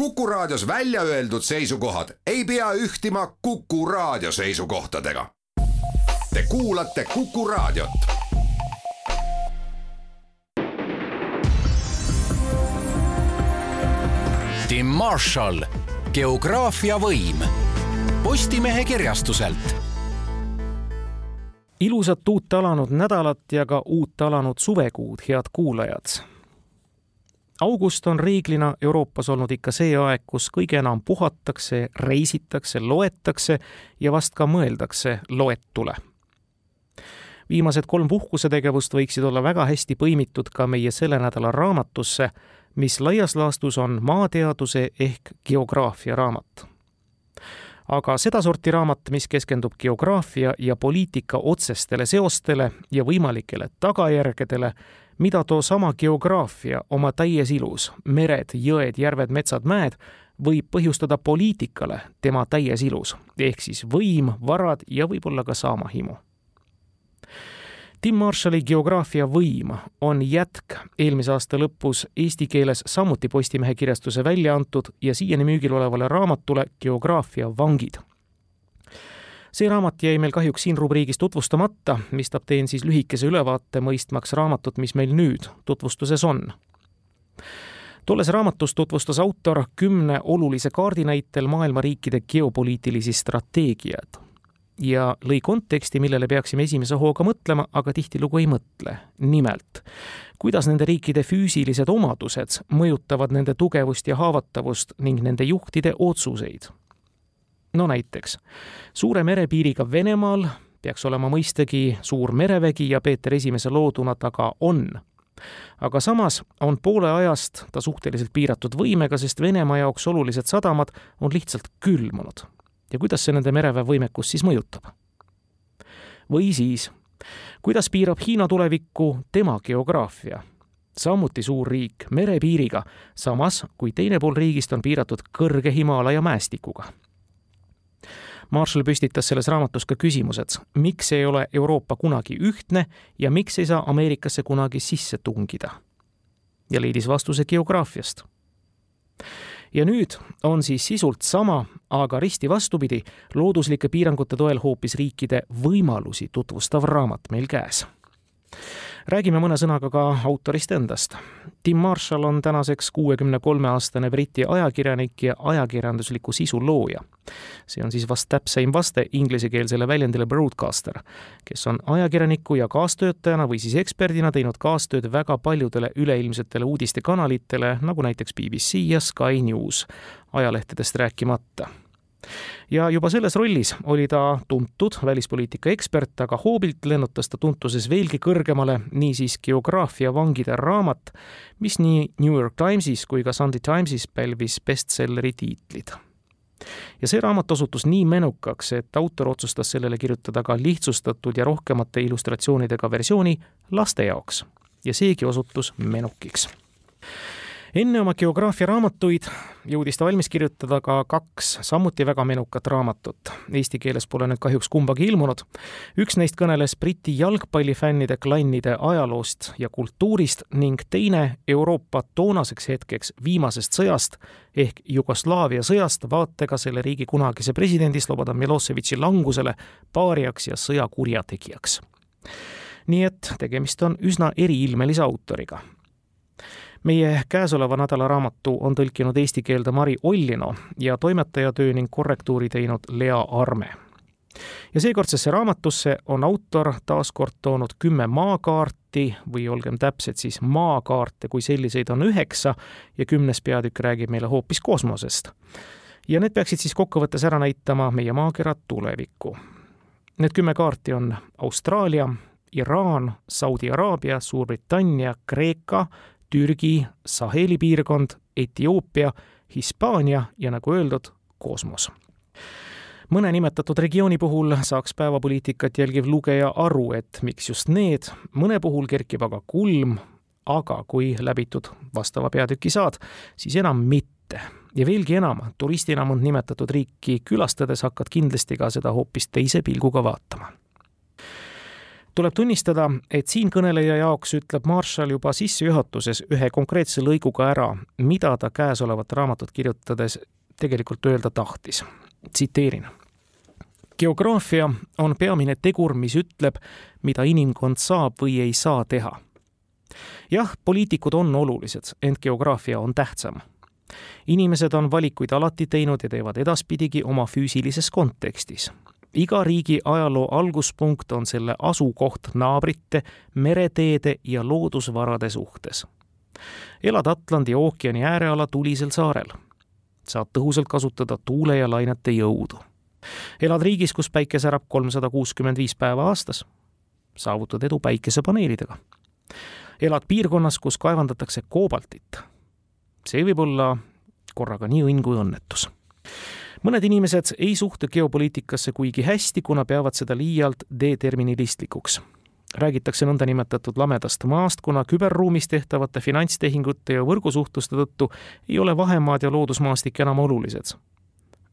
Kuku Raadios välja öeldud seisukohad ei pea ühtima Kuku Raadio seisukohtadega. Te kuulate Kuku Raadiot. Tim Marshall, geograafia võim Postimehe kirjastuselt. ilusat uut alanud nädalat ja ka uut alanud suvekuud, head kuulajad august on reeglina Euroopas olnud ikka see aeg, kus kõige enam puhatakse, reisitakse, loetakse ja vast ka mõeldakse loetule. viimased kolm puhkusetegevust võiksid olla väga hästi põimitud ka meie selle nädala raamatusse, mis laias laastus on maateaduse ehk geograafia raamat aga sedasorti raamat, mis keskendub geograafia ja poliitika otsestele seostele ja võimalikele tagajärgedele, mida toosama geograafia oma täies ilus, mered, jõed, järved, metsad, mäed, võib põhjustada poliitikale tema täies ilus, ehk siis võim, varad ja võib-olla ka saamahimu Tim Marshalli geograafia võim on jätk eelmise aasta lõpus eesti keeles samuti Postimehe kirjastuse välja antud ja siiani müügil olevale raamatule Geograafia vangid. See raamat jäi meil kahjuks siin rubriigis tutvustamata, mistap teen siis lühikese ülevaate mõistmaks raamatut, mis meil nüüd tutvustuses on tolles raamatus tutvustas autor kümne olulise kaardi näitel maailma riikide geopoliitilisi strateegiaid ja lõi konteksti, millele peaksime esimese hooga mõtlema, aga tihtilugu ei mõtle. nimelt, kuidas nende riikide füüsilised omadused mõjutavad nende tugevust ja haavatavust ning nende juhtide otsuseid. No näiteks, suure merepiiriga Venemaal peaks olema mõistagi suur merevägi ja Peeter Esimese looduna ta ka on aga samas on poole ajast ta suhteliselt piiratud võimega, sest Venemaa jaoks olulised sadamad on lihtsalt külmunud ja kuidas see nende mereväe võimekust siis mõjutab? või siis, kuidas piirab Hiina tulevikku tema geograafia? samuti suur riik merepiiriga, samas kui teine pool riigist on piiratud kõrge Himalaia mäestikuga. Marshall püstitas selles raamatus ka küsimused, miks ei ole Euroopa kunagi ühtne ja miks ei saa Ameerikasse kunagi sisse tungida. ja leidis vastuse geograafiast ja nüüd on siis sisult sama, aga risti vastupidi, looduslike piirangute toel hoopis riikide võimalusi tutvustav raamat meil käes räägime mõne sõnaga ka autorist endast. Tim Marshall on tänaseks kuuekümne kolme aastane Briti ajakirjanik ja ajakirjandusliku sisu looja. see on siis vast täpseim vaste inglisekeelsele väljendile broadcaster, kes on ajakirjaniku ja kaastöötajana või siis eksperdina teinud kaastööd väga paljudele üleilmsetele uudistekanalitele, nagu näiteks BBC ja Sky News, ajalehtedest rääkimata ja juba selles rollis oli ta tuntud välispoliitika ekspert, aga hoobilt lennutas ta tuntuses veelgi kõrgemale niisiis geograafia vangide raamat, mis nii New York Timesis kui ka Sunday Timesis pälvis bestselleri tiitlid ja see raamat osutus nii menukaks, et autor otsustas sellele kirjutada ka lihtsustatud ja rohkemate illustratsioonidega versiooni laste jaoks. ja seegi osutus menukiks enne oma geograafiaraamatuid jõudis ta valmis kirjutada ka kaks samuti väga menukat raamatut. Eesti keeles pole nüüd kahjuks kumbagi ilmunud. üks neist kõneles Briti jalgpallifännide klannide ajaloost ja kultuurist ning teine Euroopa toonaseks hetkeks viimasest sõjast ehk Jugoslaavia sõjast vaatega selle riigi kunagise presidendi Slobodan Miloševiči langusele paariaks ja sõja kurjategijaks nii et tegemist on üsna eriilmelise autoriga meie käesoleva nädala raamatu on tõlkinud eesti keelde Mari Ollino ja toimetajatöö ning korrektuuri teinud Lea Arme. ja seekordsesse raamatusse on autor taas kord toonud kümme maakaarti või olgem täpsed, siis maakaarte kui selliseid on üheksa ja kümnes peatükk räägib meile hoopis kosmosest. ja need peaksid siis kokkuvõttes ära näitama meie maakera tulevikku. Need kümme kaarti on Austraalia, Iraan, Saudi Araabia, Suurbritannia, Kreeka, Türgi, Saheli piirkond, Etioopia, Hispaania ja nagu öeldud, kosmos mõne nimetatud regiooni puhul saaks päevapoliitikat jälgiv lugeja aru, et miks just need, mõne puhul kerkib aga kulm, aga kui läbitud vastava peatüki saad, siis enam mitte. ja veelgi enam, turistina mõnd nimetatud riiki külastades hakkad kindlasti ka seda hoopis teise pilguga vaatama tuleb tunnistada, et siinkõneleja jaoks ütleb Marshall juba sissejuhatuses ühe konkreetse lõiguga ära, mida ta käesolevat raamatut kirjutades tegelikult öelda tahtis. tsiteerin. geograafia on peamine tegur, mis ütleb, mida inimkond saab või ei saa teha. jah, poliitikud on olulised, ent geograafia on tähtsam inimesed on valikuid alati teinud ja teevad edaspidigi oma füüsilises kontekstis iga riigi ajaloo alguspunkt on selle asukoht naabrite, mereteede ja loodusvarade suhtes. elad Atlandi ookeani ääreala tulisel saarel. saad tõhusalt kasutada tuule ja lainete jõudu. elad riigis, kus päike särab kolmsada kuuskümmend viis päeva aastas. saavutad edu päikesepaneelidega. elad piirkonnas, kus kaevandatakse koobaltit. see võib olla korraga nii õnn kui õnnetus mõned inimesed ei suhtu geopoliitikasse kuigi hästi, kuna peavad seda liialt deterministlikuks räägitakse nõndanimetatud lamedast maast, kuna küberruumis tehtavate finantstehingute ja võrgusuhtluste tõttu ei ole vahemaad ja loodusmaastik enam olulised.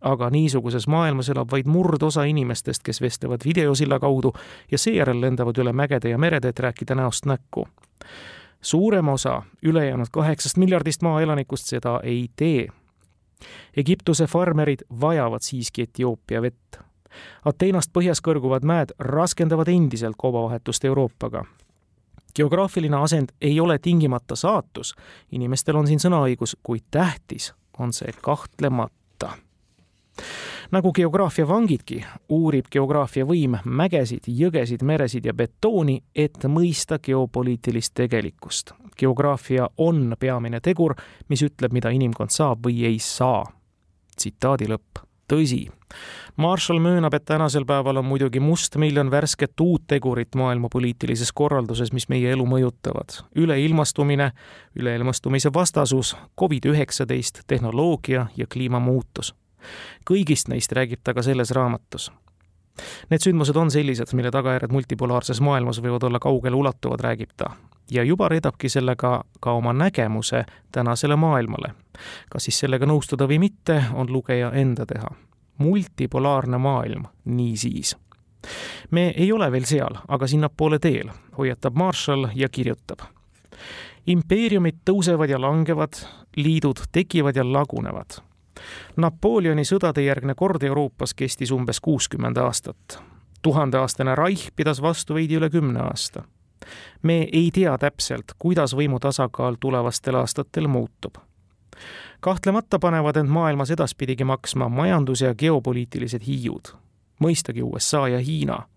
aga niisuguses maailmas elab vaid murdosa inimestest, kes vestlevad videosilla kaudu ja seejärel lendavad üle mägede ja merede, et rääkida näost näkku. suurem osa ülejäänud kaheksast miljardist maaelanikust seda ei tee Egiptuse farmerid vajavad siiski Etioopia vett. Ateenast põhjas kõrguvad mäed raskendavad endiselt kaubavahetust Euroopaga. geograafiline asend ei ole tingimata saatus, inimestel on siin sõnaõigus, kuid tähtis on see kahtlemata nagu geograafia vangidki, uurib geograafia võim mägesid, jõgesid, meresid ja betooni, et mõista geopoliitilist tegelikkust. geograafia on peamine tegur, mis ütleb, mida inimkond saab või ei saa. tsitaadi lõpp. tõsi, Marshall möönab, et tänasel päeval on muidugi mustmiljon värsket uut tegurit maailma poliitilises korralduses, mis meie elu mõjutavad. üleilmastumine, üleilmastumise vastasus, Covid-19, tehnoloogia ja kliimamuutus kõigist neist räägib ta ka selles raamatus. Need sündmused on sellised, mille tagajärjed multipolaarses maailmas võivad olla kaugeleulatuvad, räägib ta. ja juba reedabki sellega ka oma nägemuse tänasele maailmale. kas siis sellega nõustuda või mitte, on lugeja enda teha. multipolaarne maailm, niisiis me ei ole veel seal, aga sinnapoole teel, hoiatab Marshall ja kirjutab. impeeriumid tõusevad ja langevad, liidud tekivad ja lagunevad Napoleoni sõdade järgne kord Euroopas kestis umbes kuuskümmend aastat. tuhandeaastane Reich pidas vastu veidi üle kümne aasta. me ei tea täpselt, kuidas võimu tasakaal tulevastel aastatel muutub. kahtlemata panevad end maailmas edaspidigi maksma majandus- ja geopoliitilised hiiud. mõistagi USA ja Hiina,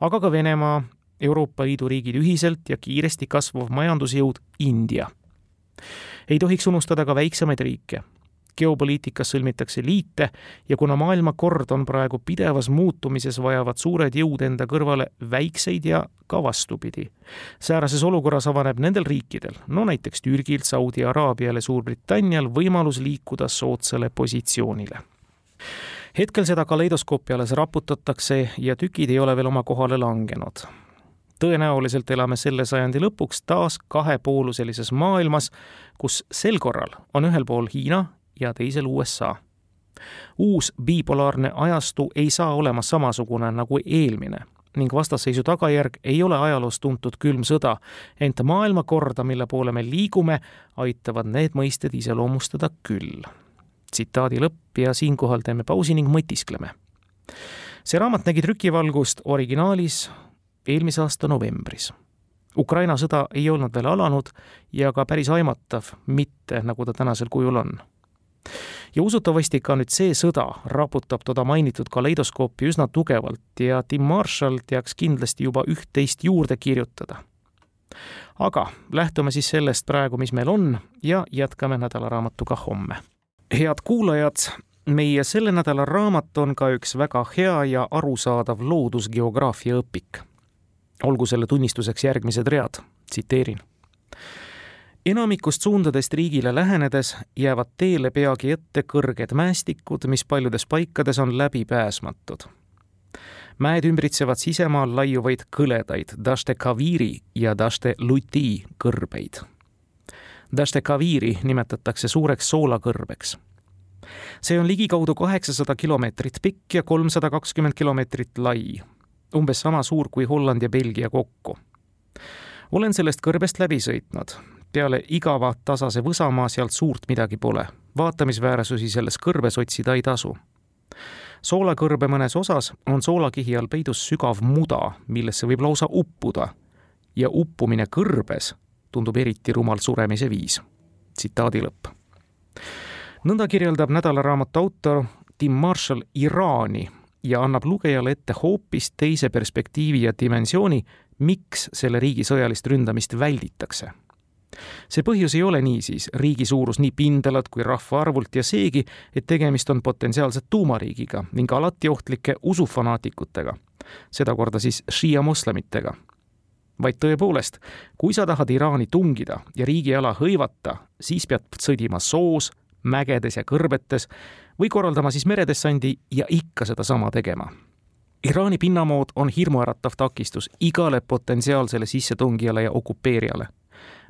aga ka Venemaa, Euroopa Liidu riigid ühiselt ja kiiresti kasvav majandusjõud India. ei tohiks unustada ka väiksemaid riike geopoliitikas sõlmitakse liite ja kuna maailmakord on praegu pidevas muutumises, vajavad suured jõud enda kõrvale väikseid ja ka vastupidi. säärases olukorras avaneb nendel riikidel, no näiteks Türgilt Saudi Araabiale, Suurbritannial, võimalus liikuda soodsale positsioonile hetkel seda kaleidoskoopi alles raputatakse ja tükid ei ole veel oma kohale langenud tõenäoliselt elame selle sajandi lõpuks taas kahepooluses maailmas, kus sel korral on ühel pool Hiina ja teisel USA. uus bipolaarne ajastu ei saa olema samasugune nagu eelmine ning vastasseisu tagajärg ei ole ajaloos tuntud külm sõda, ent maailmakorda, mille poole me liigume, aitavad need mõisted iseloomustada küll. tsitaadi lõpp ja siinkohal teeme pausi ning mõtiskleme. see raamat nägi trükivalgust originaalis eelmise aasta novembris Ukraina sõda ei olnud veel alanud ja ka päris aimatav mitte, nagu ta tänasel kujul on ja usutavasti ka nüüd see sõda raputab toda mainitud kaleidoskoopi üsna tugevalt ja Tim Marshall teaks kindlasti juba üht-teist juurde kirjutada. aga lähtume siis sellest praegu, mis meil on ja jätkame nädalaraamatuga homme. head kuulajad, meie selle nädala raamat on ka üks väga hea ja arusaadav loodusgeograafia õpik. olgu selle tunnistuseks järgmised read, tsiteerin enamikust suundadest riigile lähenedes jäävad teele peagi ette kõrged mäestikud, mis paljudes paikades on läbipääsmatud. mäed ümbritsevad sisemaal laiuvaid kõledaid Dašte Kaviri ja Dašte Luti kõrbeid. Dašte Kaviri nimetatakse suureks soolakõrbeks. see on ligikaudu kaheksasada kilomeetrit pikk ja kolmsada kakskümmend kilomeetrit lai umbes sama suur kui Holland ja Belgia kokku. olen sellest kõrbest läbi sõitnud. Peale igava tasase võsamaa sealt suurt midagi pole. vaatamisväärsusi selles kõrbes otsida ei tasu. soolakõrbe mõnes osas on soolakihi all peidus sügav muda, millesse võib lausa uppuda. ja uppumine kõrbes tundub eriti rumal suremise viis. tsitaadi lõpp nõnda kirjeldab nädalaraamatu autor Tim Marshall Iraani ja annab lugejale ette hoopis teise perspektiivi ja dimensiooni, miks selle riigi sõjalist ründamist välditakse. See põhjus ei ole niisiis riigi suurus nii pindalalt kui rahvaarvult ja seegi, et tegemist on potentsiaalse tuumariigiga ning alati ohtlike usufanaatikutega, sedakorda siis šiia moslemitega vaid tõepoolest, kui sa tahad Iraani tungida ja riigiala hõivata, siis pead sõdima soos, mägedes ja kõrbetes või korraldama siis meredessandi ja ikka sedasama tegema. Iraani pinnamood on hirmuäratav takistus igale potentsiaalsele sissetungijale ja okupeerijale.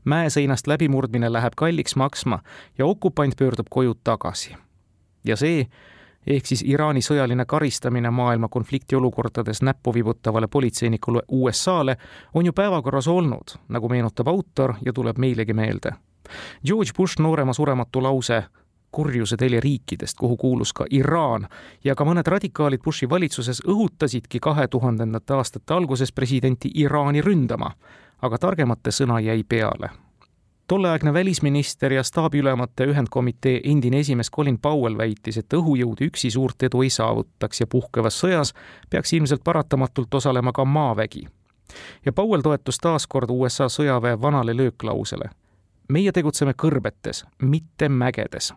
Mäeseinast läbimurdmine läheb kalliks maksma ja okupant pöördub koju tagasi. ja see, ehk siis Iraani sõjaline karistamine maailma konfliktiolukordades näppu vibutavale politseinikule USA-le on ju päevakorras olnud, nagu meenutab autor ja tuleb meilegi meelde. George Bush noorema surematu lause kurjuse teleriikidest, kuhu kuulus ka Iraan ja ka mõned radikaalid Bushi valitsuses õhutasidki kahe tuhandendate aastate alguses presidenti Iraani ründama, aga targemate sõna jäi peale tolleaegne välisminister ja staabiülemate ühendkomitee endine esimees Colin Powell väitis, et õhujõud üksi suurt edu ei saavutaks ja puhkevas sõjas peaks ilmselt paratamatult osalema ka maavägi. ja Powell toetus taas kord USA sõjaväe vanale lööklausele. meie tegutseme kõrbetes, mitte mägedes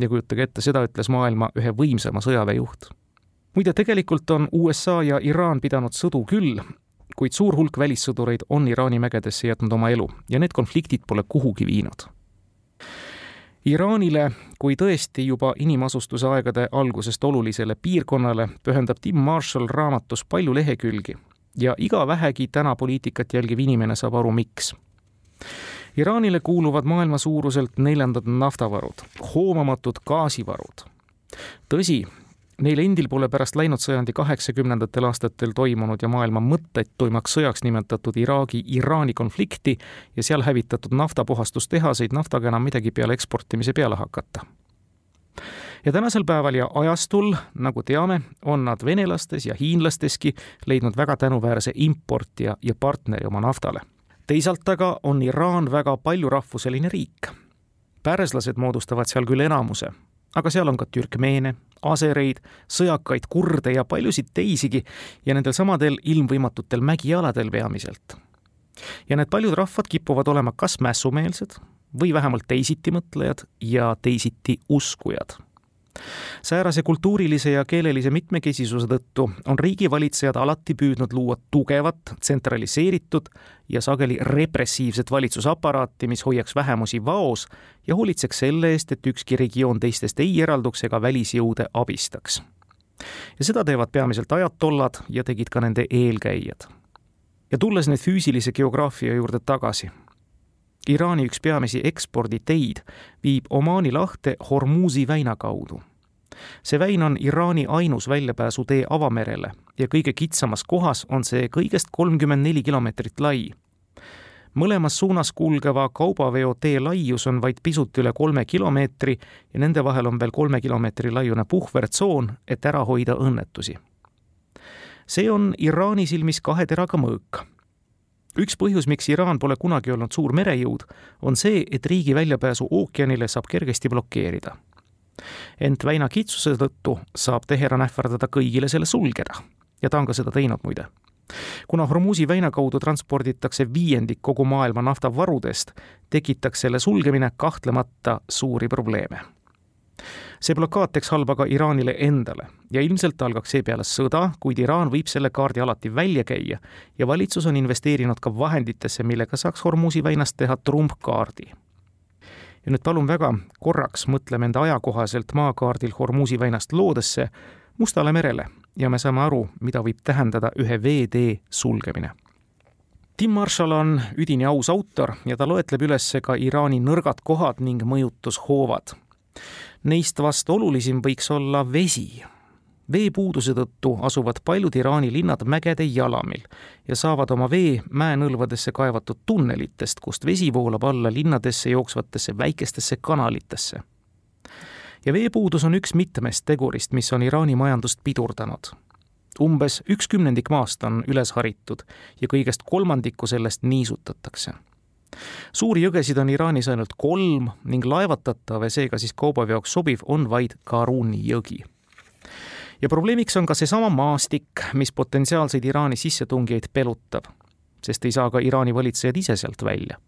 ja kujutage ette, seda ütles maailma ühe võimsama sõjaväejuht. muide, tegelikult on USA ja Iraan pidanud sõdu küll, kuid suur hulk välissõdureid on Iraani mägedesse jätnud oma elu ja need konfliktid pole kuhugi viinud. Iraanile kui tõesti juba inimasustuse aegade algusest olulisele piirkonnale pühendab Tim Marshall raamatus palju lehekülgi ja iga vähegi täna poliitikat jälgiv inimene saab aru, miks Iraanile kuuluvad maailma suuruselt neljandad naftavarud, hoomamatud gaasivarud. tõsi, neil endil pole pärast läinud sajandi kaheksakümnendatel aastatel toimunud ja maailma mõttetuimaks sõjaks nimetatud Iraagi-Iraani konflikti ja seal hävitatud naftapuhastustehaseid naftaga enam midagi peale eksportimise peale hakata ja tänasel päeval ja ajastul, nagu teame, on nad venelastes ja hiinlasteski leidnud väga tänuväärse importija ja partneri oma naftale teisalt aga on Iraan väga paljurahvuseline riik. pärslased moodustavad seal küll enamuse, aga seal on ka türkmeene, asereid, sõjakaid kurde ja paljusid teisigi ja nendel samadel ilmvõimatutel mägialadel peamiselt. ja need paljud rahvad kipuvad olema kas mässumeelsed või vähemalt teisitimõtlejad ja teisiti uskujad säärase kultuurilise ja keelelise mitmekesisuse tõttu on riigivalitsejad alati püüdnud luua tugevat, tsentraliseeritud ja sageli repressiivset valitsusaparaati, mis hoiaks vähemusi vaos ja hoolitseks selle eest, et ükski regioon teistest ei eralduks ega välisjõude abistaks. ja seda teevad peamiselt ajatollad ja tegid ka nende eelkäijad. ja tulles nüüd füüsilise geograafia juurde tagasi Iraani üks peamisi eksporditeid viib Omaani lahte Hormuzi väina kaudu. See väin on Iraani ainus väljapääsutee avamerele ja kõige kitsamas kohas on see kõigest kolmkümmend neli kilomeetrit lai. mõlemas suunas kulgeva kaubaveotee laius on vaid pisut üle kolme kilomeetri ja nende vahel on veel kolme kilomeetri laiune puhvertsoon, et ära hoida õnnetusi. see on Iraani silmis kahe teraga mõõk üks põhjus, miks Iraan pole kunagi olnud suur merejõud, on see, et riigi väljapääsu ookeanile saab kergesti blokeerida. Ent väina kitsuse tõttu saab Teheran ähvardada kõigile selle sulgeda ja ta on ka seda teinud muide. kuna Hormuzi väina kaudu transporditakse viiendik kogu maailma naftavarudest, tekitaks selle sulgemine kahtlemata suuri probleeme see blokaad teeks halba ka Iraanile endale ja ilmselt algaks seepeale sõda, kuid Iraan võib selle kaardi alati välja käia ja valitsus on investeerinud ka vahenditesse, millega saaks Hormuzi väinast teha trumpkaardi. Ja nüüd palun väga, korraks mõtleme enda ajakohaselt maakaardil Hormuzi väinast loodesse Mustale merele ja me saame aru, mida võib tähendada ühe veetee sulgemine Tim Marshall on üdini aus autor ja ta loetleb üles ka Iraani nõrgad kohad ning mõjutushoovad Neist vast olulisim võiks olla vesi. Veepuuduse tõttu asuvad paljud Iraani linnad mägede jalamil ja saavad oma vee mäenõlvadesse kaevatud tunnelitest, kust vesi voolab alla linnadesse jooksvatesse väikestesse kanalitesse. ja veepuudus on üks mitmest tegurist, mis on Iraani majandust pidurdanud. umbes üks kümnendik maast on üles haritud ja kõigest kolmandikku sellest niisutatakse suuri jõgesid on Iraanis ainult kolm ning laevatatav ja seega siis kaubaveoks sobiv on vaid Karuni jõgi ja probleemiks on ka seesama maastik, mis potentsiaalseid Iraani sissetungijaid pelutab, sest ei saa ka Iraani valitsejad ise sealt välja.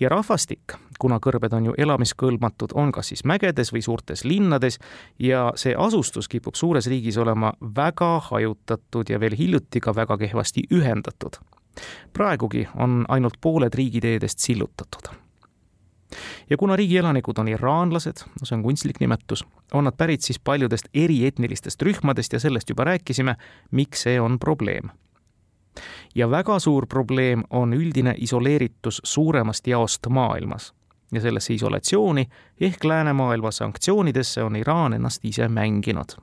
ja rahvastik, kuna kõrbed on ju elamiskõlbmatud, on kas siis mägedes või suurtes linnades ja see asustus kipub suures riigis olema väga hajutatud ja veel hiljuti ka väga kehvasti ühendatud. praegugi on ainult pooled riigiteedest sillutatud ja kuna riigi elanikud on iraanlased, no see on kunstlik nimetus, on nad pärit siis paljudest erietnilistest rühmadest ja sellest juba rääkisime, miks see on probleem. ja väga suur probleem on üldine isoleeritus suuremast jaost maailmas ja sellesse isolatsiooni ehk läänemaailma sanktsioonidesse on Iraan ennast ise mänginud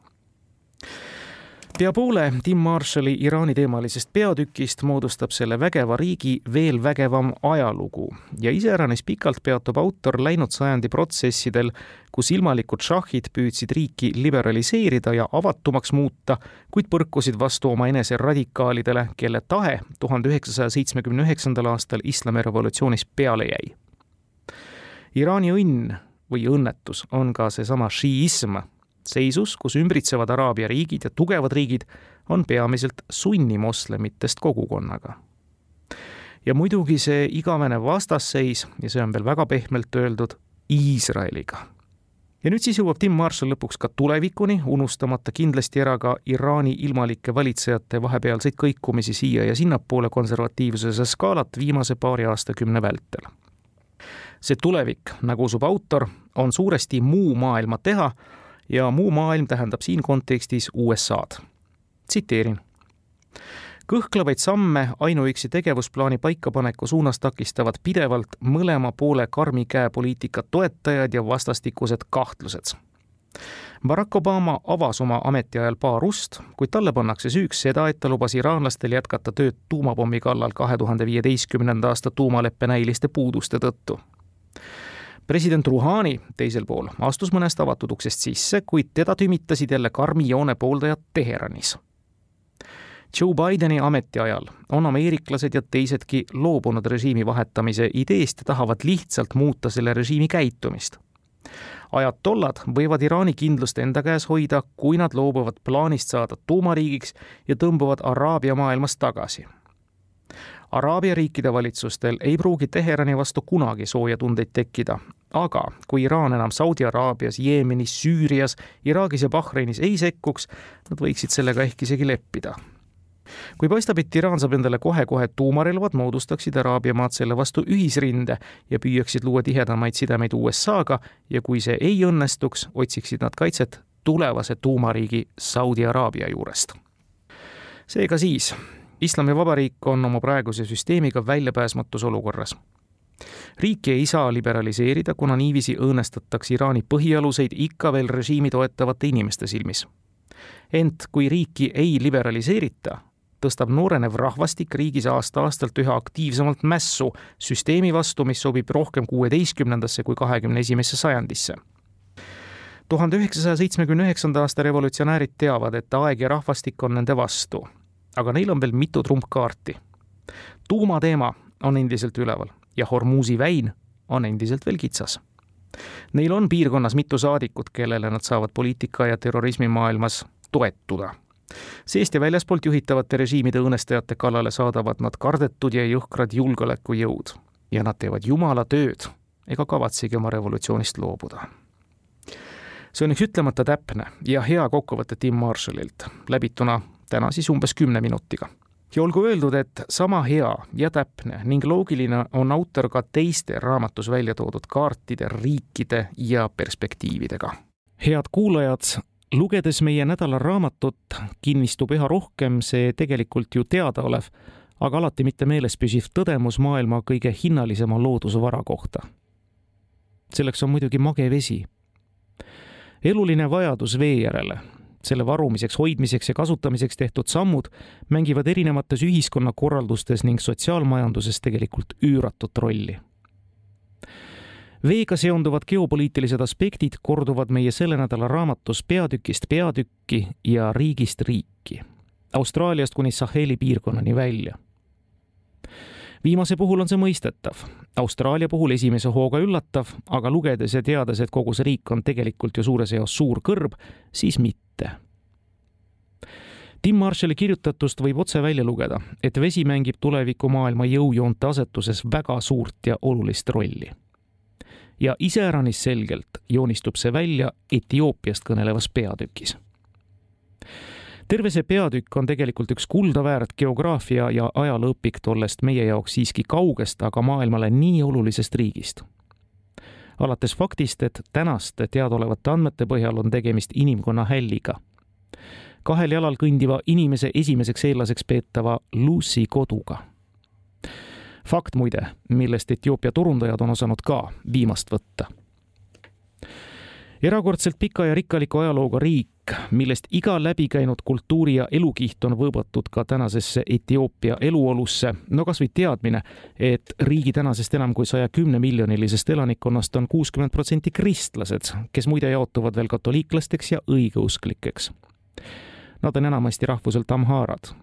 pea poole Tim Marshalli Iraani teemalisest peatükist moodustab selle vägeva riigi veel vägevam ajalugu ja iseäranis pikalt peatub autor läinud sajandi protsessidel, kus ilmalikud šahhid püüdsid riiki liberaliseerida ja avatumaks muuta, kuid põrkusid vastu omaenese radikaalidele, kelle tahe tuhande üheksasaja seitsmekümne üheksandal aastal islamirevolutsioonis peale jäi. Iraani õnn või õnnetus on ka seesama šiism seisus, kus ümbritsevad Araabia riigid ja tugevad riigid on peamiselt sunnimoslemitest kogukonnaga. ja muidugi see igavene vastasseis, ja see on veel väga pehmelt öeldud, Iisraeliga. ja nüüd siis jõuab Tim Marshall lõpuks ka tulevikuni, unustamata kindlasti ära ka Iraani ilmalike valitsejate vahepealseid kõikumisi siia ja sinnapoole konservatiivsuse skaalat viimase paari aastakümne vältel. see tulevik, nagu usub autor, on suuresti muu maailma teha ja muu maailm tähendab siin kontekstis USA-d. tsiteerin. kõhklevaid samme ainuüksi tegevusplaani paikapaneku suunas takistavad pidevalt mõlema poole karmi käe poliitika toetajad ja vastastikused kahtlused Barack Obama avas oma ametiajal paar ust, kuid talle pannakse süüks seda, et ta lubas iraanlastel jätkata tööd tuumapommi kallal kahe tuhande viieteistkümnenda aasta tuumaleppe näiliste puuduste tõttu president Rouhani teisel pool astus mõnest avatud uksest sisse, kuid teda tümitasid jälle karmi joone pooldajad Teheranis. Joe Bideni ametiajal on ameeriklased ja teisedki loobunud režiimi vahetamise ideest ja tahavad lihtsalt muuta selle režiimi käitumist. ajatollad võivad Iraani kindlust enda käes hoida, kui nad loobuvad plaanist saada tuumariigiks ja tõmbuvad Araabia maailmast tagasi Araabia riikide valitsustel ei pruugi Teherani vastu kunagi sooja tundeid tekkida, aga kui Iraan enam Saudi Araabias, Jeemenis, Süürias, Iraagis ja Bahreinis ei sekkuks, nad võiksid sellega ehk isegi leppida. kui paistab, et Iraan saab endale kohe-kohe tuumarelvad, moodustaksid Araabia maad selle vastu ühisrinde ja püüaksid luua tihedamaid sidemeid USA-ga ja kui see ei õnnestuks, otsiksid nad kaitset tulevase tuumariigi Saudi Araabia juurest. seega siis islamivabariik on oma praeguse süsteemiga väljapääsmatus olukorras. riiki ei saa liberaliseerida, kuna niiviisi õõnestatakse Iraani põhialuseid ikka veel režiimi toetavate inimeste silmis. ent kui riiki ei liberaliseerita, tõstab noorenev rahvastik riigis aasta-aastalt üha aktiivsemalt mässu süsteemi vastu, mis sobib rohkem kuueteistkümnendasse kui kahekümne esimesse sajandisse tuhande üheksasaja seitsmekümne üheksanda aasta revolutsionäärid teavad, et aeg ja rahvastik on nende vastu aga neil on veel mitu trumpkaarti. tuumateema on endiselt üleval ja Hormuzi väin on endiselt veel kitsas. Neil on piirkonnas mitu saadikut, kellele nad saavad poliitika ja terrorismi maailmas toetuda. seest ja väljaspoolt juhitavate režiimide õõnestajate kallale saadavad nad kardetud ja jõhkrad julgeolekujõud ja nad teevad jumala tööd ega kavatsegi oma revolutsioonist loobuda see on üks ütlemata täpne ja hea kokkuvõte Tim Marshallilt, läbituna täna siis umbes kümne minutiga. ja olgu öeldud, et sama hea ja täpne ning loogiline on autor ka teiste raamatus välja toodud kaartide, riikide ja perspektiividega. head kuulajad, lugedes meie nädala raamatut, kinnistub üha rohkem see tegelikult ju teadaolev, aga alati mitte meeles püsiv tõdemus maailma kõige hinnalisema loodusvara kohta. selleks on muidugi mage vesi. eluline vajadus vee järele selle varumiseks, hoidmiseks ja kasutamiseks tehtud sammud mängivad erinevates ühiskonnakorraldustes ning sotsiaalmajanduses tegelikult üüratut rolli. veega seonduvad geopoliitilised aspektid korduvad meie selle nädala raamatus Peatükist peatükki ja riigist riiki, Austraaliast kuni Saheli piirkonnani välja viimase puhul on see mõistetav. Austraalia puhul esimese hooga üllatav, aga lugedes ja teades, et kogu see riik on tegelikult ju suures eos suur kõrb, siis mitte. Tim Marshalli kirjutatust võib otse välja lugeda, et vesi mängib tulevikumaailma jõujoonte asetuses väga suurt ja olulist rolli. ja iseäranis selgelt joonistub see välja Etioopiast kõnelevas peatükis terve see peatükk on tegelikult üks kuldaväärt geograafia ja ajalooõpik tollest meie jaoks siiski kaugest, aga maailmale nii olulisest riigist. alates faktist, et tänaste teadaolevate andmete põhjal on tegemist inimkonna hälliga. kahel jalal kõndiva inimese esimeseks eellaseks peetava Lucy koduga. fakt muide, millest Etioopia turundajad on osanud ka viimast võtta erakordselt pika ja rikkaliku ajalooga riik, millest iga läbikäinud kultuuri ja elukiht on võõbatud ka tänasesse Etioopia eluolusse. no kasvõi teadmine, et riigi tänasest enam kui saja kümne miljonilisest elanikkonnast on kuuskümmend protsenti kristlased, kes muide jaotuvad veel katoliiklasteks ja õigeusklikeks. Nad on enamasti rahvuselt amhaarad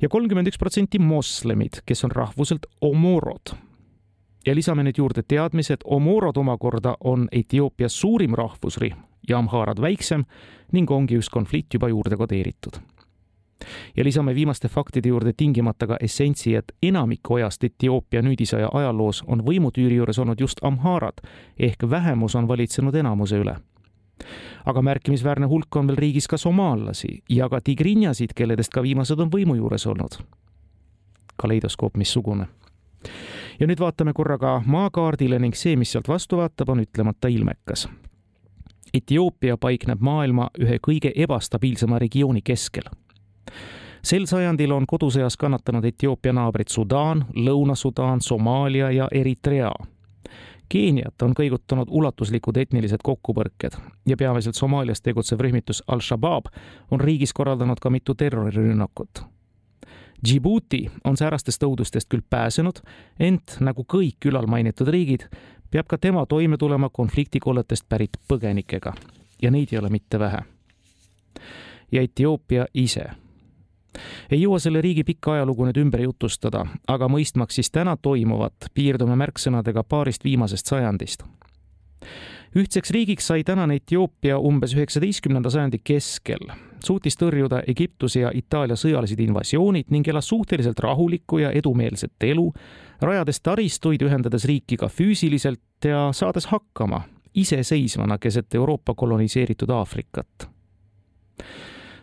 ja kolmkümmend üks protsenti moslemid, kes on rahvuselt omorod ja lisame nüüd juurde teadmise, et Omorod omakorda on Etioopia suurim rahvusrühm ja Amharad väiksem ning ongi just konflikt juba juurde kodeeritud. ja lisame viimaste faktide juurde tingimata ka essentsi, et enamiku ajast Etioopia nüüdisaja ajaloos on võimutüüri juures olnud just Amharad ehk vähemus on valitsenud enamuse üle aga märkimisväärne hulk on veel riigis ka somaallasi ja ka tigrinjasid, kelledest ka viimased on võimu juures olnud. kaleidoskoop missugune ja nüüd vaatame korraga maakaardile ning see, mis sealt vastu vaatab, on ütlemata ilmekas. Etioopia paikneb maailma ühe kõige ebastabiilsema regiooni keskel. sel sajandil on kodusõjas kannatanud Etioopia naabrid Sudaan, Lõuna-Sudaan, Somaalia ja Eritrea Keeniat on kõigutanud ulatuslikud etnilised kokkupõrked ja peamiselt Somaalias tegutsev rühmitus Al-Shabaab on riigis korraldanud ka mitu terrorirünnakut Djibouti on säärastest õudustest küll pääsenud, ent nagu kõik ülalmainitud riigid, peab ka tema toime tulema konfliktikolletest pärit põgenikega. Ja neid ei ole mitte vähe. ja Etioopia ise. Ei jõua selle riigi pikka ajalugu nüüd ümber jutustada, aga mõistmaks siis täna toimuvat, piirdume märksõnadega paarist viimasest sajandist. Ühtseks riigiks sai tänane Etioopia umbes üheksateistkümnenda sajandi keskel, suutis tõrjuda Egiptuse ja Itaalia sõjalised invasioonid ning elas suhteliselt rahulikku ja edumeelset elu, rajades taristuid, ühendades riiki ka füüsiliselt ja saades hakkama iseseisvana keset Euroopa koloniseeritud Aafrikat.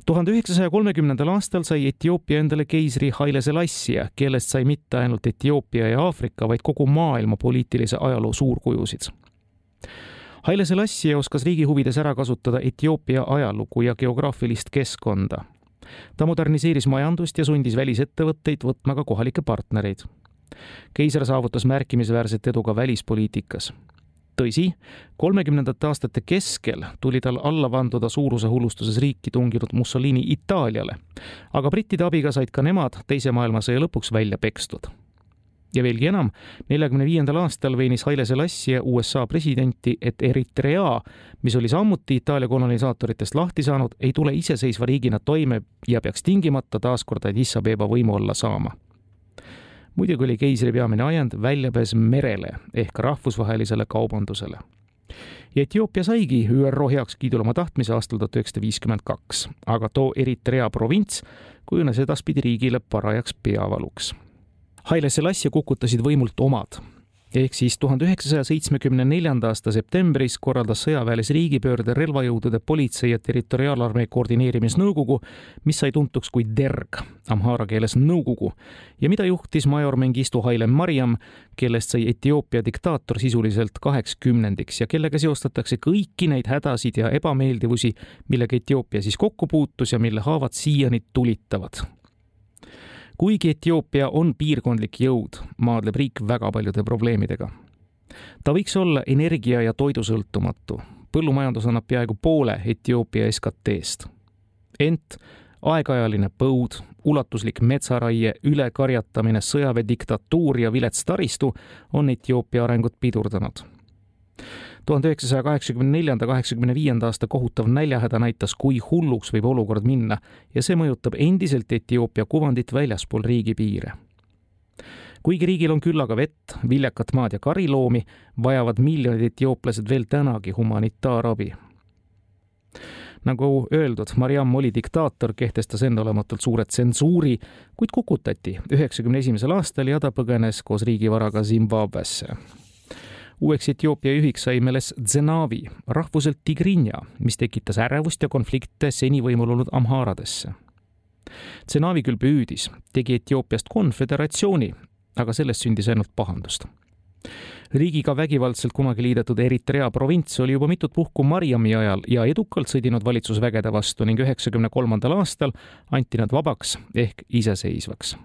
tuhande üheksasaja kolmekümnendal aastal sai Etioopia endale keisri Haile Selassie, kellest sai mitte ainult Etioopia ja Aafrika, vaid kogu maailma poliitilise ajaloo suurkujusid Haile Selassie oskas riigi huvides ära kasutada Etioopia ajalugu ja geograafilist keskkonda. ta moderniseeris majandust ja sundis välisettevõtteid võtma ka kohalikke partnereid. keiser saavutas märkimisväärset edu ka välispoliitikas tõsi, kolmekümnendate aastate keskel tuli tal alla vanduda suuruse hullustuses riiki tunginud Mussolini Itaaliale, aga brittide abiga said ka nemad Teise maailmasõja lõpuks välja pekstud ja veelgi enam, neljakümne viiendal aastal veenis Haile Selassie USA presidenti, et Eritrea, mis oli samuti Itaalia kolonisaatoritest lahti saanud, ei tule iseseisva riigina toime ja peaks tingimata taaskord Addis Abeba võimu alla saama. muidugi oli keisri peamine ajend väljapääs merele ehk rahvusvahelisele kaubandusele ja Etioopia saigi ÜRO heakskiidul oma tahtmise aastal tuhat üheksasada viiskümmend kaks, aga too Eritrea provints kujunes edaspidi riigile parajaks peavaluks Haile Selassie kukutasid võimult omad. Ehk siis tuhande üheksasaja seitsmekümne neljanda aasta septembris korraldas sõjaväelise riigipöörde relvajõudude politsei ja territoriaalarmee koordineerimisnõukogu, mis sai tuntuks kui DERG, amhaara keeles nõukogu, ja mida juhtis major Mengistu Haile Mariam, kellest sai Etioopia diktaator sisuliselt kaheks kümnendiks ja kellega seostatakse kõiki neid hädasid ja ebameeldivusi, millega Etioopia siis kokku puutus ja mille haavad siiani tulitavad kuigi Etioopia on piirkondlik jõud, maadleb riik väga paljude probleemidega. ta võiks olla energia- ja toidusõltumatu. põllumajandus annab peaaegu poole Etioopia SKT-st. ent aegajaline põud, ulatuslik metsaraie, ülekarjatamine, sõjaväediktatuur ja vilets taristu on Etioopia arengut pidurdanud tuhande üheksasaja kaheksakümne neljanda, kaheksakümne viienda aasta kohutav näljahäda näitas, kui hulluks võib olukord minna ja see mõjutab endiselt Etioopia kuvandit väljaspool riigipiire. kuigi riigil on küllaga vett, viljakat maad ja kariloomi, vajavad miljonid etiooplased veel tänagi humanitaarabi nagu öeldud, Mariam oli diktaator, kehtestas enneolematult suure tsensuuri, kuid kukutati üheksakümne esimesel aastal ja ta põgenes koos riigivaraga Zimbabwesse uueks Etioopia juhiks sai Meles Zenavi, rahvuselt Tigrinja, mis tekitas ärevust ja konflikte seni võimul olnud Amhaaradesse. Zenavi küll püüdis, tegi Etioopiast konföderatsiooni, aga sellest sündis ainult pahandust riigiga vägivaldselt kunagi liidetud Eritrea provints oli juba mitut puhku Mariami ajal ja edukalt sõdinud valitsusvägede vastu ning üheksakümne kolmandal aastal anti nad vabaks ehk iseseisvaks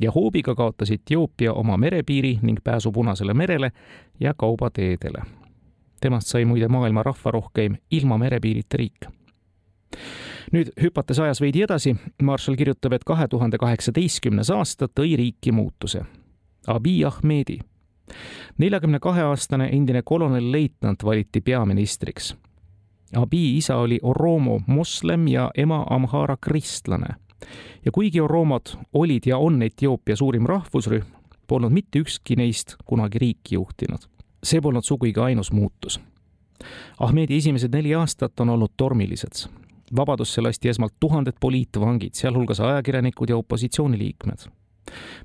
ja hoobiga kaotas Etioopia oma merepiiri ning pääsu Punasele merele ja kaubateedele. temast sai muide maailma rahvarohkeim ilma merepiirita riik. nüüd hüpates ajas veidi edasi, Marshall kirjutab, et kahe tuhande kaheksateistkümnes aasta tõi riiki muutuse. Abiy Ahmedi, neljakümne kahe aastane endine kolonelleitnant valiti peaministriks. Abiy isa oli Oromo moslem ja ema Amhara kristlane ja kuigi Oromod olid ja on Etioopia suurim rahvusrühm, polnud mitte ükski neist kunagi riiki juhtinud. see polnud sugugi ainus muutus. Ahmedi esimesed neli aastat on olnud tormilised. vabadusse lasti esmalt tuhanded poliitvangid, sealhulgas ajakirjanikud ja opositsiooniliikmed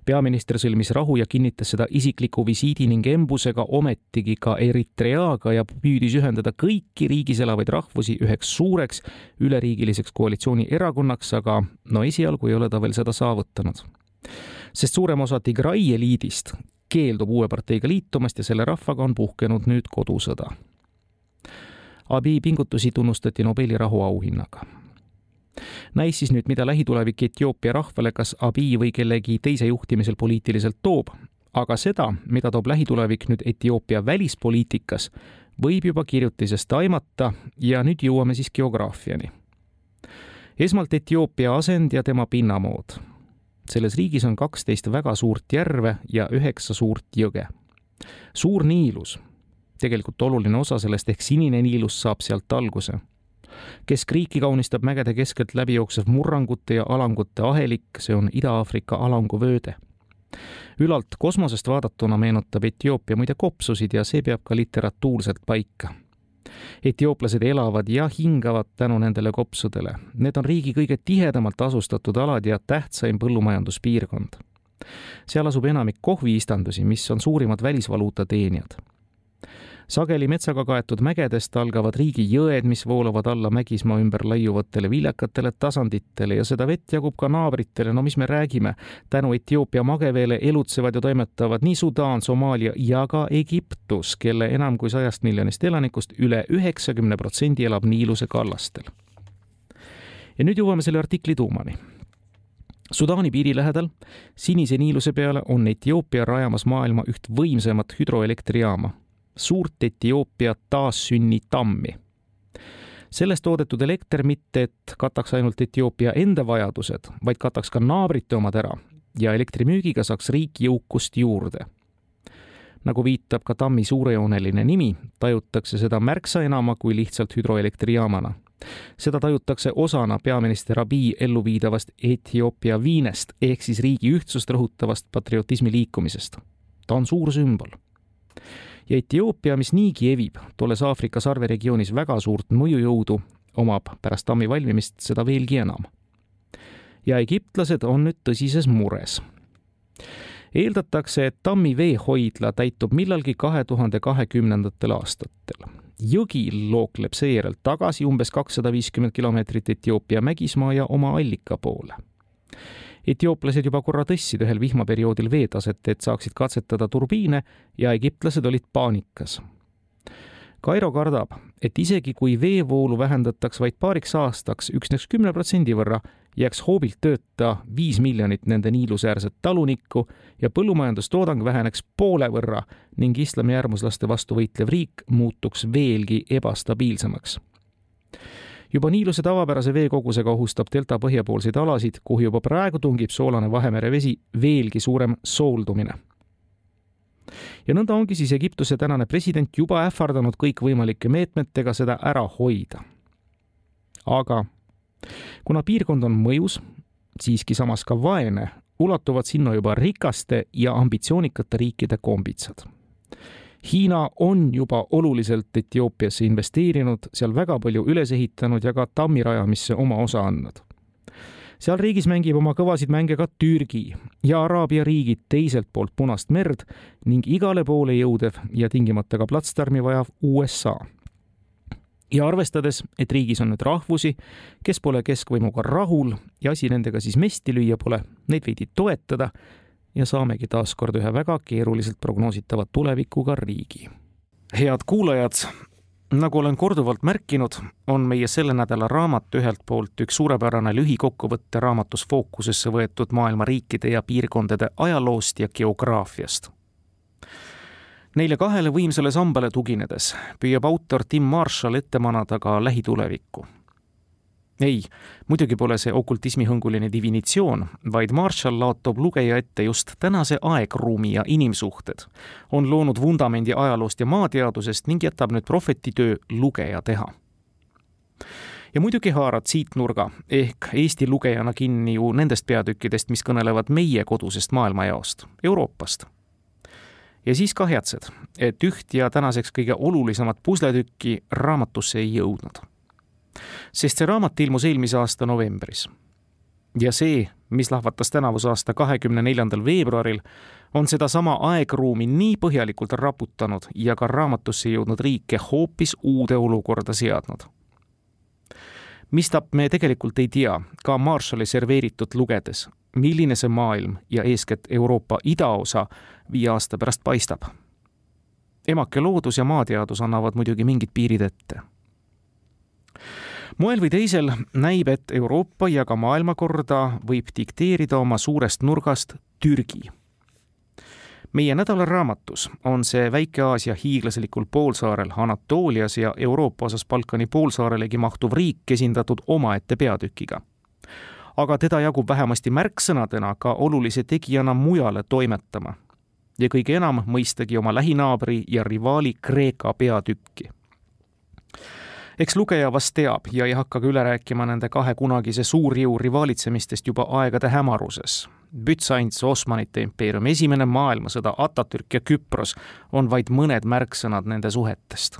peaminister sõlmis rahu ja kinnitas seda isikliku visiidi ning embusega ometigi ka Eritreaga ja püüdis ühendada kõiki riigis elavaid rahvusi üheks suureks üleriigiliseks koalitsioonierakonnaks, aga no esialgu ei ole ta veel seda saavutanud. sest suurem osa Tigray eliidist keeldub uue parteiga liitumast ja selle rahvaga on puhkenud nüüd kodusõda. Abiy pingutusi tunnustati Nobeli rahuauhinnaga näis siis nüüd, mida lähitulevik Etioopia rahvale kas Abiy või kellegi teise juhtimisel poliitiliselt toob, aga seda, mida toob lähitulevik nüüd Etioopia välispoliitikas, võib juba kirjutisest aimata ja nüüd jõuame siis geograafiani. esmalt Etioopia asend ja tema pinnamood. selles riigis on kaksteist väga suurt järve ja üheksa suurt jõge. suur Niilus, tegelikult oluline osa sellest ehk Sinine Niilus saab sealt alguse keskriiki kaunistab mägede keskelt läbi jooksev murrangute ja alangute ahelik, see on Ida-Aafrika alanguvööde. ülalt kosmosest vaadatuna meenutab Etioopia muide kopsusid ja see peab ka literatuurselt paika. etiooplased elavad ja hingavad tänu nendele kopsudele. Need on riigi kõige tihedamalt asustatud alad ja tähtsaim põllumajanduspiirkond. seal asub enamik kohviistandusi, mis on suurimad välisvaluuta teenijad sageli metsaga kaetud mägedest algavad riigijõed, mis voolavad alla Mägismaa ümber laiuvatele viljakatele tasanditele ja seda vett jagub ka naabritele, no mis me räägime, tänu Etioopia mageveele elutsevad ja toimetavad nii Sudaan, Somaalia ja ka Egiptus, kelle enam kui sajast miljonist elanikust üle üheksakümne protsendi elab Niiluse kallastel. ja nüüd jõuame selle artikli tuumani. Sudaani piiri lähedal, Sinise Niiluse peale on Etioopia rajamas maailma üht võimsamat hüdroelektrijaama suurt Etioopia taassünnitammi. sellest toodetud elekter mitte, et kataks ainult Etioopia enda vajadused, vaid kataks ka naabrite omad ära ja elektrimüügiga saaks riik jõukust juurde. nagu viitab ka tammi suurejooneline nimi, tajutakse seda märksa enama kui lihtsalt hüdroelektrijaamana seda tajutakse osana peaminister Abiy elluviidavast Etioopia viinest ehk siis riigi ühtsust rõhutavast patriotismi liikumisest. ta on suur sümbol ja Etioopia, mis niigi evib, tolles Aafrika sarveregioonis väga suurt mõjujõudu, omab pärast tammi valmimist seda veelgi enam. ja egiptlased on nüüd tõsises mures. eeldatakse, et tammi veehoidla täitub millalgi kahe tuhande kahekümnendatel aastatel. jõgi lookleb seejärel tagasi umbes kakssada viiskümmend kilomeetrit Etioopia mägismaa ja oma allika poole etiooplased juba korra tõstsid ühel vihmaperioodil veetaset, et saaksid katsetada turbiine ja egiptlased olid paanikas. Kairo kardab, et isegi kui veevoolu vähendataks vaid paariks aastaks üksnes kümne protsendi võrra, jääks hoobilt tööta viis miljonit nende niilusäärset talunikku ja põllumajandustoodang väheneks poole võrra ning islami äärmuslaste vastu võitlev riik muutuks veelgi ebastabiilsemaks juba Niiluse tavapärase veekogusega ohustab delta põhjapoolseid alasid, kuhu juba praegu tungib soolane Vahemere vesi veelgi suurem sooldumine. ja nõnda ongi siis Egiptuse tänane president juba ähvardanud kõikvõimalike meetmetega seda ära hoida. aga kuna piirkond on mõjus, siiski samas ka vaene, ulatuvad sinna juba rikaste ja ambitsioonikate riikide kombitsad. Hiina on juba oluliselt Etioopiasse investeerinud, seal väga palju üles ehitanud ja ka tammi rajamisse oma osa andnud. seal riigis mängib oma kõvasid mänge ka Türgi ja Araabia riigid teiselt poolt Punast merd ning igale poole jõudev ja tingimata ka platsdarmi vajav USA ja arvestades, et riigis on nüüd rahvusi, kes pole keskvõimuga rahul ja asi nendega siis mesti lüüa pole, neid veidi toetada ja saamegi taas kord ühe väga keeruliselt prognoositava tulevikuga riigi. head kuulajad, nagu olen korduvalt märkinud, on meie selle nädala raamat ühelt poolt üks suurepärane lühikokkuvõtte raamatus fookusesse võetud maailma riikide ja piirkondade ajaloost ja geograafiast Neile kahele võimsale sambale tuginedes püüab autor Tim Marshall ette manada ka lähitulevikku. Ei, muidugi pole see okultismihõnguline divinitsioon, vaid Marshall laotab lugeja ette just tänase aegruumi ja inimsuhted, on loonud vundamendi ajaloost ja maateadusest ning jätab nüüd prohvetitöö lugeja teha. Ja muidugi haarad siit nurga ehk Eesti lugejana kinni ju nendest peatükkidest, mis kõnelevad meie kodusest maailmajaost, Euroopast. Ja siis kahjatsed, et üht ja tänaseks kõige olulisemat pusletükki raamatusse ei jõudnud. Sest see raamat ilmus eelmise aasta novembris. ja see, mis lahvatas tänavuse aasta kahekümne neljandal veebruaril, on sedasama aegruumi nii põhjalikult raputanud ja ka raamatusse jõudnud riike hoopis uude olukorda seadnud mistap me tegelikult ei tea, ka Marshalli serveeritut lugedes, milline see maailm ja eeskätt Euroopa idaosa viie aasta pärast paistab. emake loodus ja maateadus annavad muidugi mingid piirid ette. Moel või teisel näib, et Euroopa ja ka maailmakorda võib dikteerida oma suurest nurgast Türgi meie nädalaraamatus on see Väike-Aasia hiiglaslikul poolsaarel Anatoolias ja Euroopa osas Balkani poolsaarelegi mahtuv riik esindatud omaette peatükiga. aga teda jagub vähemasti märksõnadena ka olulise tegijana mujale toimetama ja kõige enam mõistagi oma lähinaabri ja rivaali Kreeka peatükki. Eks lugeja vast teab ja ei hakka ka üle rääkima nende kahe kunagise suurjõu rivaalitsemistest juba aegade hämaruses. Bütsants, Osmanite impeerium, Esimene maailmasõda, Atatürk ja Küpros on vaid mõned märksõnad nende suhetest.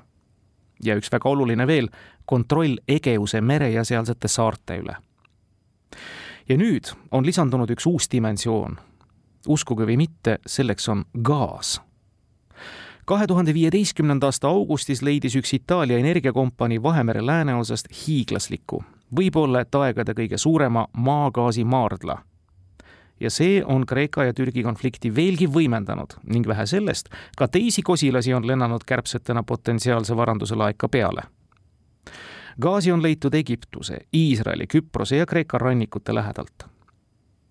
ja üks väga oluline veel, kontroll Egeuse mere ja sealsete saarte üle. ja nüüd on lisandunud üks uus dimensioon uskuge või mitte, selleks on gaas. Kahe tuhande viieteistkümnenda aasta augustis leidis üks Itaalia energiakompanii Vahemere lääneosast hiiglasliku, võib-olla et aegade kõige suurema maagaasimaardla ja see on Kreeka ja Türgi konflikti veelgi võimendanud ning vähe sellest, ka teisi kosilasi on lennanud kärbsetena potentsiaalse varanduse laeka peale. gaasi on leitud Egiptuse, Iisraeli, Küprose ja Kreeka rannikute lähedalt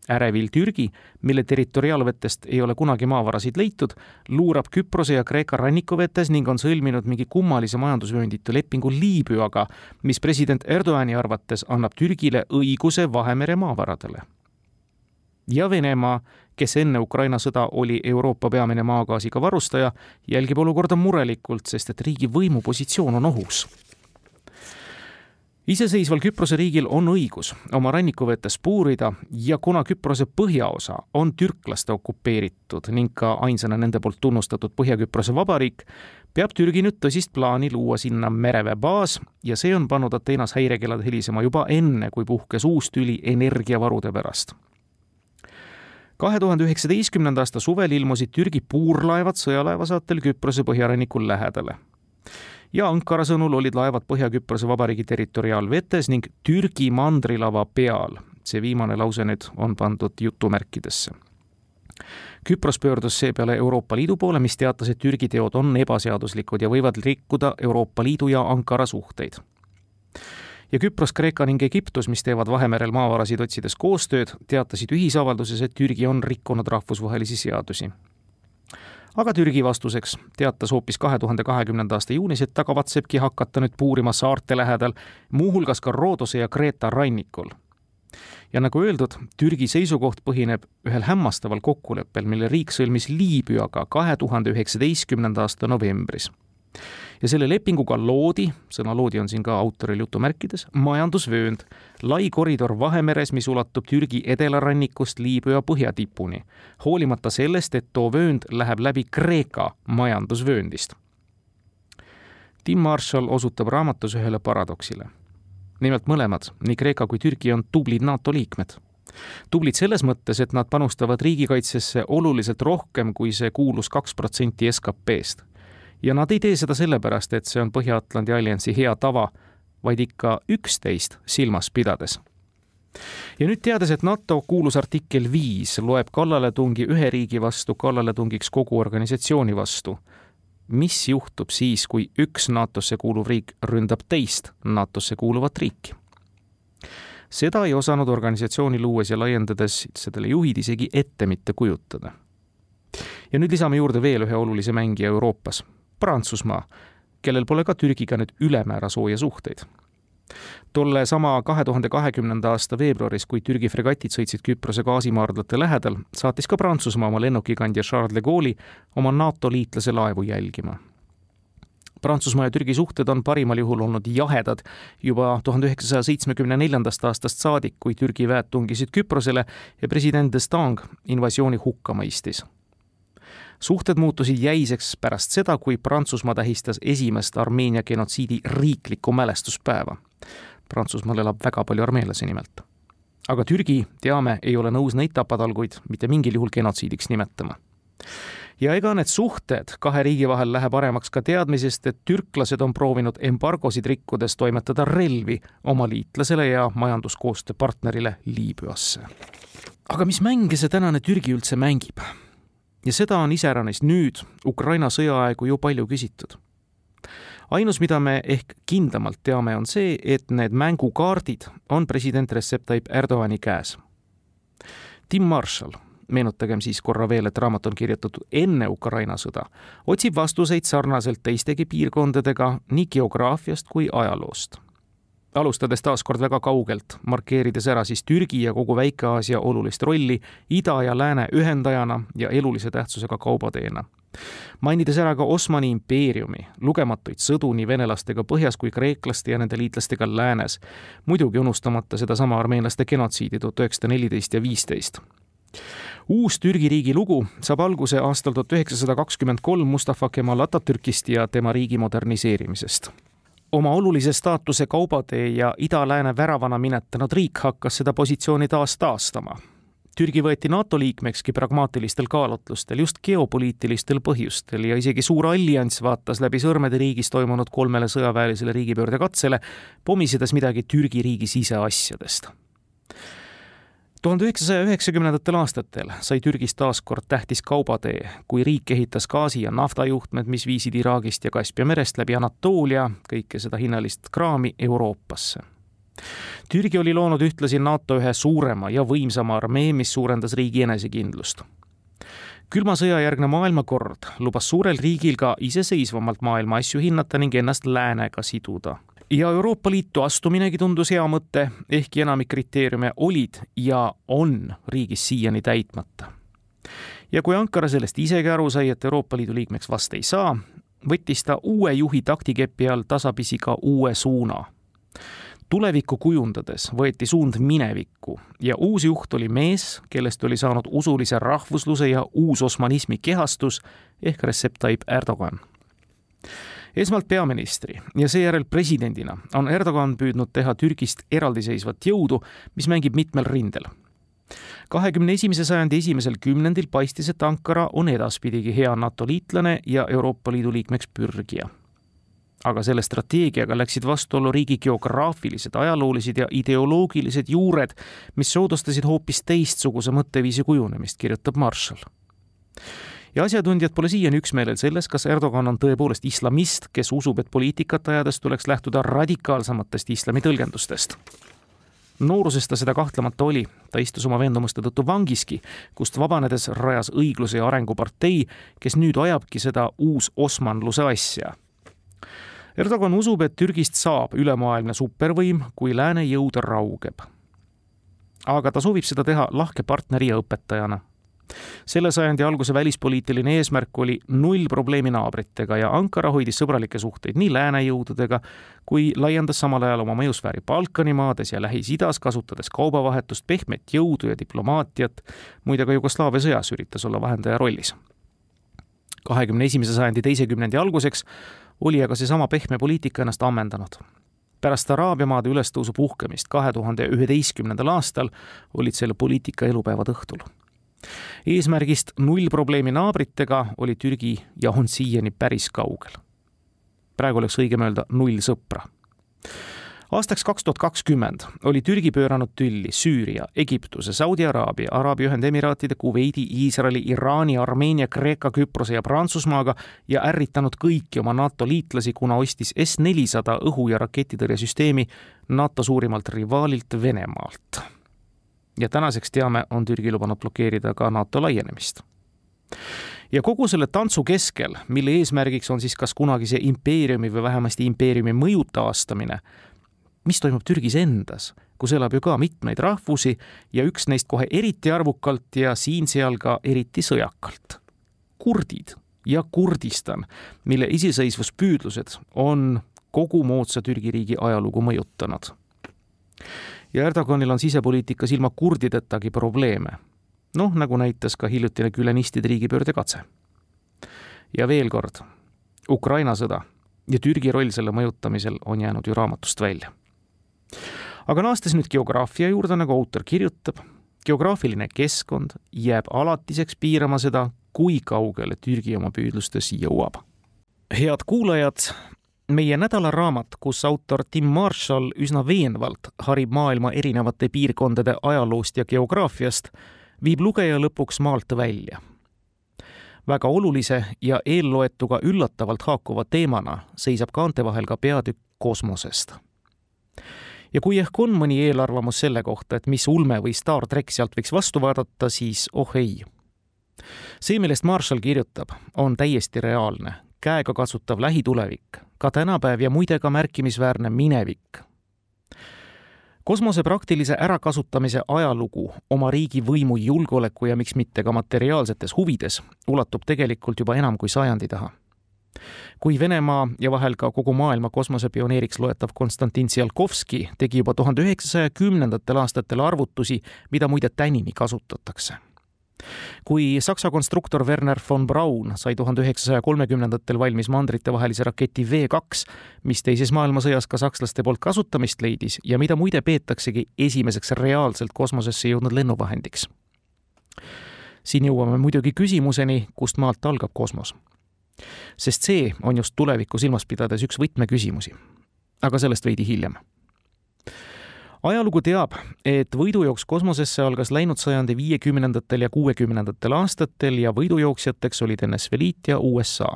ärevil Türgi, mille territoriaalvetest ei ole kunagi maavarasid leitud, luurab Küprose ja Kreeka rannikuvetes ning on sõlminud mingi kummalise majandusvöönditu lepingu Liibüaga, mis president Erdogani arvates annab Türgile õiguse Vahemere maavaradele. ja Venemaa, kes enne Ukraina sõda oli Euroopa peamine maagaasiga varustaja, jälgib olukorda murelikult, sest et riigi võimupositsioon on ohus iseseisval Küprose riigil on õigus oma rannikuvetes puurida ja kuna Küprose põhjaosa on türklaste okupeeritud ning ka ainsana nende poolt tunnustatud Põhja-Küprose vabariik, peab Türgi nüüd tõsist plaani luua sinna mereväebaas ja see on pannud Ateenas häirekellad helisema juba enne, kui puhkes uus tüli energiavarude pärast. kahe tuhande üheksateistkümnenda aasta suvel ilmusid Türgi puurlaevad sõjalaevasaatel Küprose põhjarannikul lähedale ja Ankara sõnul olid laevad Põhja-Küprose Vabariigi territoriaalvetes ning Türgi mandrilava peal. see viimane lause nüüd on pandud jutumärkidesse. Küpros pöördus seepeale Euroopa Liidu poole, mis teatas, et Türgi teod on ebaseaduslikud ja võivad rikkuda Euroopa Liidu ja Ankara suhteid ja Küpros, Kreeka ning Egiptus, mis teevad Vahemerel maavarasid otsides koostööd, teatasid ühisavalduses, et Türgi on rikkunud rahvusvahelisi seadusi aga Türgi vastuseks teatas hoopis kahe tuhande kahekümnenda aasta juunis, et ta kavatsebki hakata nüüd puurima saarte lähedal, muuhulgas ka Roodose ja Kreeta rannikul. ja nagu öeldud, Türgi seisukoht põhineb ühel hämmastaval kokkuleppel, mille riik sõlmis Liibüaga kahe tuhande üheksateistkümnenda aasta novembris ja selle lepinguga loodi, sõna loodi on siin ka autoril jutumärkides, majandusvöönd, lai koridor Vahemeres, mis ulatub Türgi edelarannikust Liibüa põhjatipuni, hoolimata sellest, et too vöönd läheb läbi Kreeka majandusvööndist. Tim Marshall osutab raamatus ühele paradoksile. nimelt mõlemad, nii Kreeka kui Türgi on tublid NATO liikmed tublid selles mõttes, et nad panustavad riigikaitsesse oluliselt rohkem kui see kuulus kaks protsenti SKP-st ja nad ei tee seda sellepärast, et see on Põhja-Atlandi alliansi hea tava, vaid ikka üksteist silmas pidades. ja nüüd teades, et NATO kuulus artikkel viis loeb kallaletungi ühe riigi vastu kallaletungiks kogu organisatsiooni vastu, mis juhtub siis, kui üks NATO-sse kuuluv riik ründab teist NATO-sse kuuluvat riiki? seda ei osanud organisatsiooni luues ja laiendades sellele juhid isegi ette mitte kujutada. ja nüüd lisame juurde veel ühe olulise mängija Euroopas, Prantsusmaa, kellel pole ka Türgiga nüüd ülemäära sooja suhteid. tolle sama kahe tuhande kahekümnenda aasta veebruaris, kui Türgi fregatid sõitsid Küprose gaasimaardlate lähedal, saatis ka Prantsusmaa oma lennukikandja Charles de Gaulle'i oma NATO liitlase laevu jälgima. Prantsusmaa ja Türgi suhted on parimal juhul olnud jahedad juba tuhande üheksasaja seitsmekümne neljandast aastast saadik, kui Türgi väed tungisid Küprosele ja president d'Estaing invasiooni hukka mõistis suhted muutusid jäiseks pärast seda, kui Prantsusmaa tähistas esimest Armeenia genotsiidi riiklikku mälestuspäeva. Prantsusmaal elab väga palju armeenlasi nimelt. aga Türgi, teame, ei ole nõus neid tapatalguid mitte mingil juhul genotsiidiks nimetama ja ega need suhted kahe riigi vahel lähe paremaks ka teadmisest, et türklased on proovinud embargosid rikkudes toimetada relvi oma liitlasele ja majanduskoostöö partnerile Liibüasse. aga mis mänge see tänane Türgi üldse mängib? Ja seda on iseäranis nüüd, Ukraina sõjaaegu ju palju küsitud. ainus, mida me ehk kindlamalt teame, on see, et need mängukaardid on president Recep Tayyip Erdogani käes. Tim Marshall, meenutagem siis korra veel, et raamat on kirjutatud enne Ukraina sõda, otsib vastuseid sarnaselt teistegi piirkondadega nii geograafiast kui ajaloost alustades taas kord väga kaugelt, markeerides ära siis Türgi ja kogu Väike-Aasia olulist rolli ida ja lääne ühendajana ja elulise tähtsusega kaubateena. mainides ära ka Osmani impeeriumi, lugematuid sõdu nii venelastega põhjas kui kreeklaste ja nende liitlastega läänes, muidugi unustamata sedasama armeenlaste genotsiidi tuhat üheksasada neliteist ja viisteist uus Türgi riigi lugu saab alguse aastal tuhat üheksasada kakskümmend kolm Mustafa Kemal Atatürkist ja tema riigi moderniseerimisest oma olulise staatuse kaubatee ja ida-lääne väravana minetanud riik hakkas seda positsiooni taas taastama. Türgi võeti NATO liikmekski pragmaatilistel kaalutlustel, just geopoliitilistel põhjustel ja isegi suur allianss vaatas läbi sõrmede riigis toimunud kolmele sõjaväelisele riigipöördekatsele, pomisedes midagi Türgi riigi siseasjadest tuhande üheksasaja üheksakümnendatel aastatel sai Türgist taas kord tähtis kaubatee, kui riik ehitas gaasi- ja naftajuhtmed, mis viisid Iraagist ja Kaspia merest läbi Anatoolia kõike seda hinnalist kraami Euroopasse. Türgi oli loonud ühtlasi NATO ühe suurema ja võimsama armee, mis suurendas riigi enesekindlust külma sõja järgne maailmakord lubas suurel riigil ka iseseisvamalt maailma asju hinnata ning ennast läänega siduda ja Euroopa Liitu astuminegi tundus hea mõte, ehkki enamik kriteeriume olid ja on riigis siiani täitmata. ja kui Ankara sellest isegi aru sai, et Euroopa Liidu liikmeks vast ei saa, võttis ta uue juhi taktikepi all tasapisi ka uue suuna. tulevikku kujundades võeti suund minevikku ja uus juht oli mees, kellest oli saanud usulise rahvusluse ja uusosmanismi kehastus ehk Recep Tayyip Erdogan esmalt peaministri ja seejärel presidendina on Erdogan püüdnud teha Türgist eraldiseisvat jõudu, mis mängib mitmel rindel. kahekümne esimese sajandi esimesel kümnendil paistis, et Ankara on edaspidigi hea NATO liitlane ja Euroopa Liidu liikmeks pürgija aga selle strateegiaga läksid vastuollu riigi geograafilised, ajaloolised ja ideoloogilised juured, mis soodustasid hoopis teistsuguse mõtteviisi kujunemist, kirjutab Marshall ja asjatundjad pole siiani üksmeelel selles, kas Erdogan on tõepoolest islamist, kes usub, et poliitikat ajades tuleks lähtuda radikaalsematest islami tõlgendustest. nooruses ta seda kahtlemata oli, ta istus oma veendumuste tõttu vangiski, kust vabanedes rajas õigluse ja arengu partei, kes nüüd ajabki seda uusosmanluse asja. Erdogan usub, et Türgist saab ülemaailmne supervõim, kui lääne jõud raugeb. aga ta soovib seda teha lahke partneri ja õpetajana selle sajandi alguse välispoliitiline eesmärk oli null probleemi naabritega ja Ankara hoidis sõbralikke suhteid nii lääne jõududega kui laiendas samal ajal oma mõjusfääri Balkani maades ja Lähis-Idas, kasutades kaubavahetust, pehmet jõudu ja diplomaatiat. muide, ka Jugoslaavia sõjas üritas olla vahendaja rollis. kahekümne esimese sajandi teise kümnendi alguseks oli aga seesama pehme poliitika ennast ammendanud pärast Araabia maade ülestõusu puhkemist kahe tuhande üheteistkümnendal aastal olid selle poliitika elupäevad õhtul eesmärgist null probleemi naabritega oli Türgi ja on siiani päris kaugel. praegu oleks õigem öelda null sõpra. aastaks kaks tuhat kakskümmend oli Türgi pööranud tülli Süüria, Egiptuse, Saudi Araabia, Araabia Ühendemiraatide, Kuveidi, Iisraeli, Iraani, Armeenia, Kreeka, Küprose ja Prantsusmaaga ja ärritanud kõiki oma NATO liitlasi, kuna ostis S-400 õhu- ja raketitõrjesüsteemi NATO suurimalt rivaalilt Venemaalt ja tänaseks teame, on Türgi lubanud blokeerida ka NATO laienemist. ja kogu selle tantsu keskel, mille eesmärgiks on siis kas kunagise impeeriumi või vähemasti impeeriumi mõju taastamine, mis toimub Türgis endas, kus elab ju ka mitmeid rahvusi ja üks neist kohe eriti arvukalt ja siin-seal ka eriti sõjakalt. kurdid ja Kurdistan, mille iseseisvuspüüdlused on kogu moodsa Türgi riigi ajalugu mõjutanud ja Erdoganil on sisepoliitikas ilma kurdidetagi probleeme. noh, nagu näitas ka hiljutine külenistide riigipöörde katse. ja veel kord, Ukraina sõda ja Türgi roll selle mõjutamisel on jäänud ju raamatust välja. aga naastes nüüd geograafia juurde, nagu autor kirjutab, geograafiline keskkond jääb alatiseks piirama seda, kui kaugele Türgi oma püüdlustes jõuab. head kuulajad, meie nädalaraamat, kus autor Tim Marshall üsna veenvalt harib maailma erinevate piirkondade ajaloost ja geograafiast, viib lugeja lõpuks maalt välja. väga olulise ja eelloetuga üllatavalt haakuva teemana seisab kaante vahel ka peatükk kosmosest. ja kui ehk on mõni eelarvamus selle kohta, et mis ulme või Star track sealt võiks vastu vaadata, siis oh ei. see, millest Marshall kirjutab, on täiesti reaalne, käegakatsutav lähitulevik ka tänapäev ja muide ka märkimisväärne minevik. kosmose praktilise ärakasutamise ajalugu oma riigi võimu, julgeoleku ja miks mitte ka materiaalsetes huvides ulatub tegelikult juba enam kui sajandi taha kui Venemaa ja vahel ka kogu maailma kosmosepioneeriks loetav Konstantin Tsiolkovski tegi juba tuhande üheksasaja kümnendatel aastatel arvutusi, mida muide tänini kasutatakse kui Saksa konstruktor Werner von Braun sai tuhande üheksasaja kolmekümnendatel valmis mandritevahelise raketi V2, mis teises maailmasõjas ka sakslaste poolt kasutamist leidis ja mida muide peetaksegi esimeseks reaalselt kosmosesse jõudnud lennuvahendiks. siin jõuame muidugi küsimuseni, kust maalt algab kosmos. sest see on just tulevikku silmas pidades üks võtmeküsimusi. aga sellest veidi hiljem ajalugu teab, et võidujooks kosmosesse algas läinud sajandi viiekümnendatel ja kuuekümnendatel aastatel ja võidujooksjateks olid NSV Liit ja USA.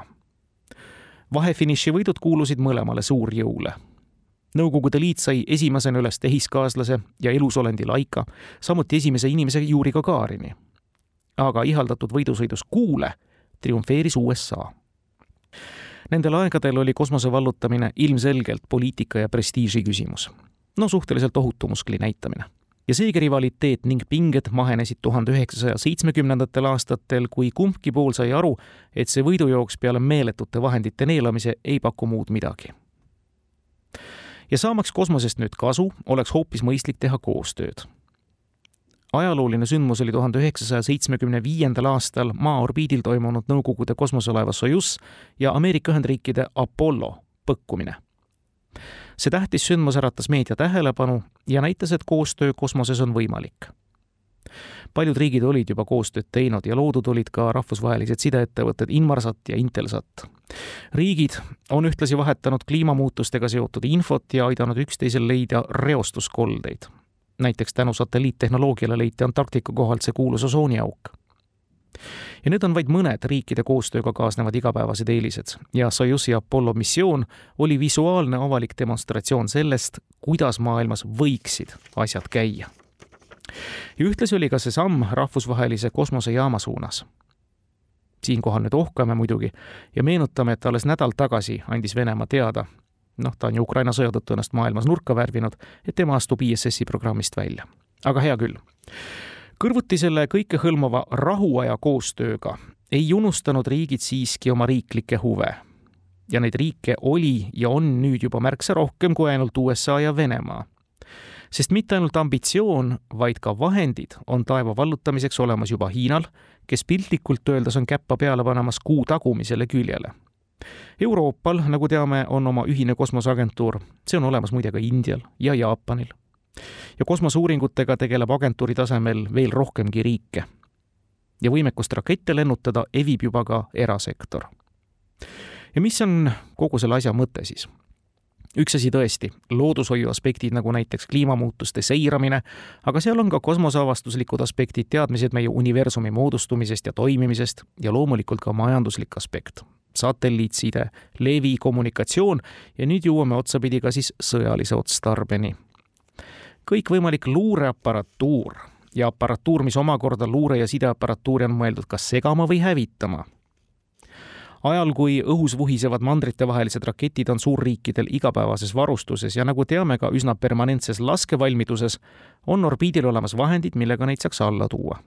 vahefiniši võidud kuulusid mõlemale suurjõule. Nõukogude Liit sai esimesena üles tehiskaaslase ja elusolendi Laika, samuti esimese inimese Juri Gagarini. aga ihaldatud võidusõidus Kuule triumfeeris USA Nendel aegadel oli kosmose vallutamine ilmselgelt poliitika ja prestiiži küsimus no suhteliselt ohutu muskli näitamine. ja seegi rivaliteet ning pinged mahenesid tuhande üheksasaja seitsmekümnendatel aastatel, kui kumbki pool sai aru, et see võidujooks peale meeletute vahendite neelamise ei paku muud midagi. ja saamaks kosmosest nüüd kasu, oleks hoopis mõistlik teha koostööd ajalooline sündmus oli tuhande üheksasaja seitsmekümne viiendal aastal Maa orbiidil toimunud Nõukogude kosmoselaeva Sojus ja Ameerika Ühendriikide Apollo põkkumine see tähtis sündmus äratas meedia tähelepanu ja näitas, et koostöö kosmoses on võimalik. paljud riigid olid juba koostööd teinud ja loodud olid ka rahvusvahelised sideettevõtted Inmarsat ja Intelsat. riigid on ühtlasi vahetanud kliimamuutustega seotud infot ja aidanud üksteisel leida reostuskoldeid. näiteks tänu satelliittehnoloogiale leiti Antarktika kohalt see kuulus osooniauk ja need on vaid mõned riikide koostööga kaasnevad igapäevased eelised ja Sojuzi Apollo missioon oli visuaalne avalik demonstratsioon sellest, kuidas maailmas võiksid asjad käia. ja ühtlasi oli ka see samm rahvusvahelise kosmosejaama suunas. siinkohal nüüd ohkame muidugi ja meenutame, et alles nädal tagasi andis Venemaa teada, noh, ta on ju Ukraina sõja tõttu ennast maailmas nurka värvinud, et tema astub ISS-i programmist välja. aga hea küll kõrvuti selle kõikehõlmava rahuaja koostööga ei unustanud riigid siiski oma riiklikke huve. ja neid riike oli ja on nüüd juba märksa rohkem kui ainult USA ja Venemaa. sest mitte ainult ambitsioon, vaid ka vahendid on taeva vallutamiseks olemas juba Hiinal, kes piltlikult öeldes on käppa peale panemas kuu tagumisele küljele Euroopal, nagu teame, on oma ühine kosmoseagentuur, see on olemas muide ka Indial ja Jaapanil ja kosmoseuuringutega tegeleb agentuuri tasemel veel rohkemgi riike. ja võimekust rakette lennutada evib juba ka erasektor. ja mis on kogu selle asja mõte siis? üks asi tõesti, loodushoiu aspektid nagu näiteks kliimamuutuste seiramine, aga seal on ka kosmoseavastuslikud aspektid, teadmised meie universumi moodustumisest ja toimimisest ja loomulikult ka majanduslik aspekt, satelliitside, levi, kommunikatsioon ja nüüd jõuame otsapidi ka siis sõjalise otstarbeni kõikvõimalik luureaparatuur ja aparatuur, mis omakorda luure- ja sideaparatuuri on mõeldud kas segama või hävitama. ajal, kui õhus vuhisevad mandritevahelised raketid on suurriikidel igapäevases varustuses ja nagu teame, ka üsna permanentses laskevalmiduses, on orbiidil olemas vahendid, millega neid saaks alla tuua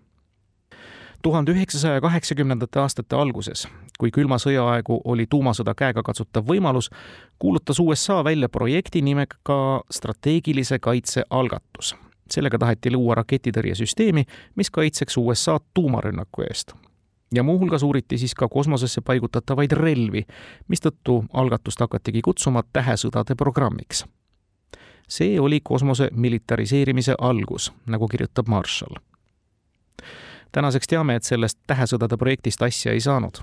tuhande üheksasaja kaheksakümnendate aastate alguses, kui külma sõja aegu oli tuumasõda käegakatsutav võimalus, kuulutas USA välja projekti nimega strateegilise kaitse algatus. sellega taheti luua raketitõrjesüsteemi, mis kaitseks USA-d tuumarünnaku eest. ja muuhulgas uuriti siis ka kosmosesse paigutatavaid relvi, mistõttu algatust hakatigi kutsuma tähesõdade programmiks. see oli kosmose militariseerimise algus, nagu kirjutab Marshall tänaseks teame, et sellest tähesõdade projektist asja ei saanud.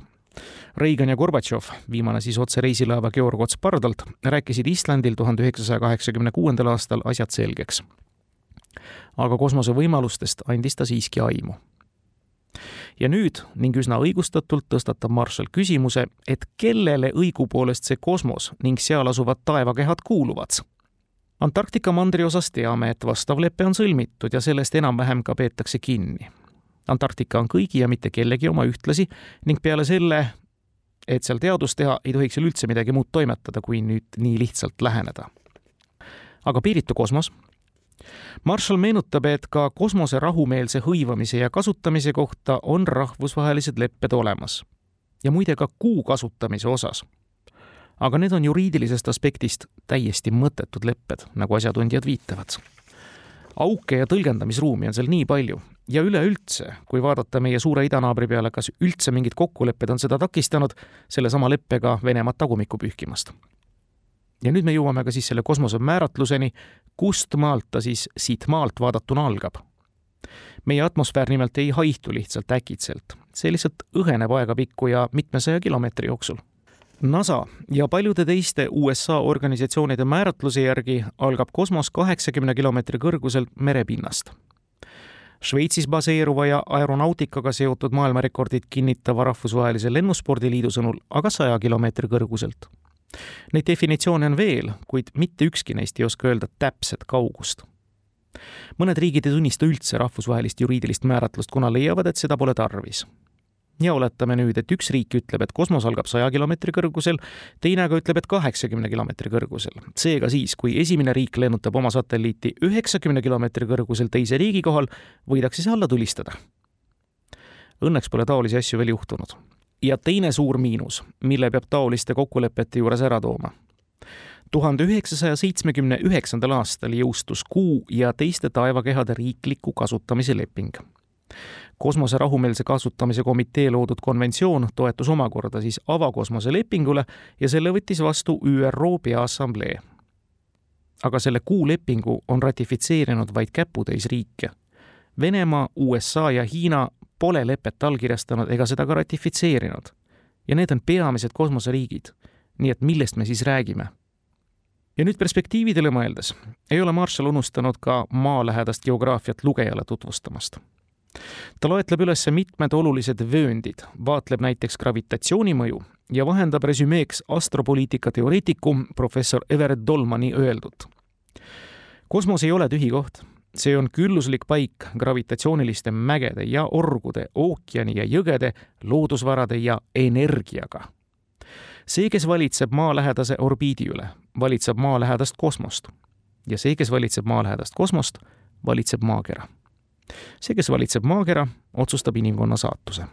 Reagan ja Gorbatšov, viimane siis otse reisilaeva Georg Ots pardalt, rääkisid Islandil tuhande üheksasaja kaheksakümne kuuendal aastal asjad selgeks. aga kosmose võimalustest andis ta siiski aimu. ja nüüd ning üsna õigustatult tõstatab Marshall küsimuse, et kellele õigupoolest see kosmos ning seal asuvad taevakehad kuuluvad Antarktika mandri osas teame, et vastav lepe on sõlmitud ja sellest enam-vähem ka peetakse kinni Antarktika on kõigi ja mitte kellegi oma ühtlasi ning peale selle, et seal teadust teha, ei tohiks seal üldse midagi muud toimetada, kui nüüd nii lihtsalt läheneda. aga piiritu kosmos? Marshall meenutab, et ka kosmose rahumeelse hõivamise ja kasutamise kohta on rahvusvahelised lepped olemas. ja muide ka kuu kasutamise osas. aga need on juriidilisest aspektist täiesti mõttetud lepped, nagu asjatundjad viitavad auke ja tõlgendamisruumi on seal nii palju, ja üleüldse, kui vaadata meie suure idanaabri peale, kas üldse mingid kokkulepped on seda takistanud, sellesama leppega Venemaad tagumikku pühkimast. ja nüüd me jõuame ka siis selle kosmose määratluseni, kust maalt ta siis siit maalt vaadatuna algab. meie atmosfäär nimelt ei haihtu lihtsalt äkitselt, see lihtsalt õheneb ajapikku ja mitmesaja kilomeetri jooksul NASA ja paljude teiste USA organisatsioonide määratluse järgi algab kosmos kaheksakümne kilomeetri kõrguselt merepinnast Šveitsis baseeruva ja aeronautikaga seotud maailmarekordid kinnitava Rahvusvahelise Lennuspordiliidu sõnul aga saja kilomeetri kõrguselt. Neid definitsioone on veel, kuid mitte ükski neist ei oska öelda täpset kaugust. mõned riigid ei tunnista üldse rahvusvahelist juriidilist määratlust, kuna leiavad, et seda pole tarvis ja oletame nüüd, et üks riik ütleb, et kosmos algab saja kilomeetri kõrgusel, teine aga ütleb, et kaheksakümne kilomeetri kõrgusel. seega siis, kui esimene riik lennutab oma satelliiti üheksakümne kilomeetri kõrgusel teise riigi kohal, võidakse see alla tulistada. Õnneks pole taolisi asju veel juhtunud. ja teine suur miinus, mille peab taoliste kokkulepete juures ära tooma tuhande üheksasaja seitsmekümne üheksandal aastal jõustus Kuu ja teiste taevakehade riikliku kasutamise leping kosmose rahumeelse kasutamise komitee loodud konventsioon toetus omakorda siis avakosmose lepingule ja selle võttis vastu ÜRO Peaassamblee. aga selle kuulepingu on ratifitseerinud vaid käputäis riike. Venemaa, USA ja Hiina pole lepet allkirjastanud ega seda ka ratifitseerinud. ja need on peamised kosmoseriigid. nii et millest me siis räägime? ja nüüd perspektiividele mõeldes ei ole Marshall unustanud ka maalähedast geograafiat lugejale tutvustamast ta loetleb üles mitmed olulised vööndid, vaatleb näiteks gravitatsiooni mõju ja vahendab resümeeks astropoliitika teoreetiku professor Everett Dolmani öeldut. kosmos ei ole tühi koht, see on külluslik paik gravitatsiooniliste mägede ja orgude, ookeani ja jõgede, loodusvarade ja energiaga. see, kes valitseb maalähedase orbiidi üle, valitseb maalähedast kosmost. ja see, kes valitseb maalähedast kosmost, valitseb maakera see, kes valitseb maakera, otsustab inimkonna saatuse.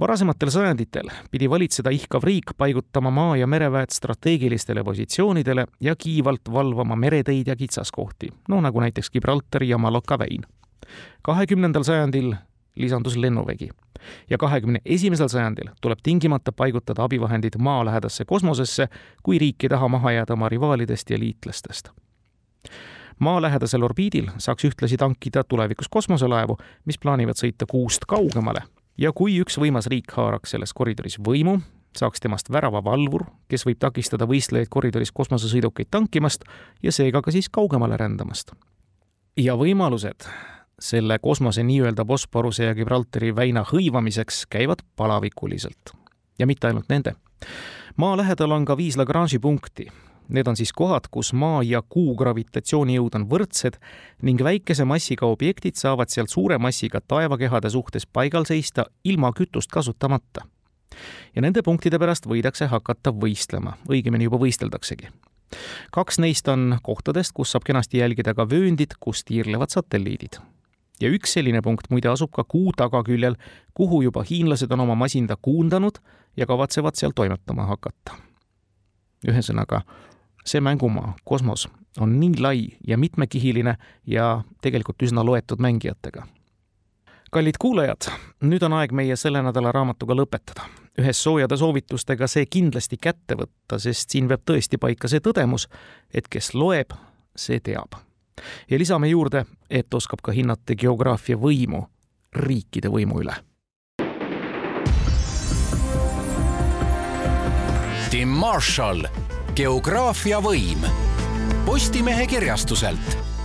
varasematel sajanditel pidi valitseda ihkav riik paigutama maa- ja mereväed strateegilistele positsioonidele ja kiivalt valvama mereteid ja kitsaskohti, no nagu näiteks Gibraltari ja Malocca väin. kahekümnendal sajandil lisandus lennuvägi ja kahekümne esimesel sajandil tuleb tingimata paigutada abivahendid maalähedasse kosmosesse, kui riik ei taha maha jääda oma rivaalidest ja liitlastest maalähedasel orbiidil saaks ühtlasi tankida tulevikus kosmoselaevu, mis plaanivad sõita kuust kaugemale. ja kui üks võimas riik haaraks selles koridoris võimu, saaks temast väravavalvur, kes võib takistada võistlejaid koridoris kosmosesõidukeid tankimast ja seega ka siis kaugemale rändamast. ja võimalused selle kosmose nii-öelda Bosporuse ja Gibraltari väina hõivamiseks käivad palavikuliselt. ja mitte ainult nende. maa lähedal on ka viis Lagrange'i punkti, Need on siis kohad, kus Maa ja Kuu gravitatsioonijõud on võrdsed ning väikese massiga objektid saavad sealt suure massiga taevakehade suhtes paigal seista ilma kütust kasutamata. ja nende punktide pärast võidakse hakata võistlema, õigemini juba võisteldaksegi. kaks neist on kohtadest, kus saab kenasti jälgida ka vööndit, kus tiirlevad satelliidid ja üks selline punkt muide asub ka Kuu tagaküljel, kuhu juba hiinlased on oma masinda kuundanud ja kavatsevad seal toimetama hakata. ühesõnaga, see mängumaa, kosmos, on nii lai ja mitmekihiline ja tegelikult üsna loetud mängijatega. kallid kuulajad, nüüd on aeg meie selle nädala raamatuga lõpetada. ühes soojade soovitustega see kindlasti kätte võtta, sest siin peab tõesti paika see tõdemus, et kes loeb, see teab. ja lisame juurde, et oskab ka hinnata geograafia võimu riikide võimu üle Tim Marshall geograafia võim. Postimehe kirjastuselt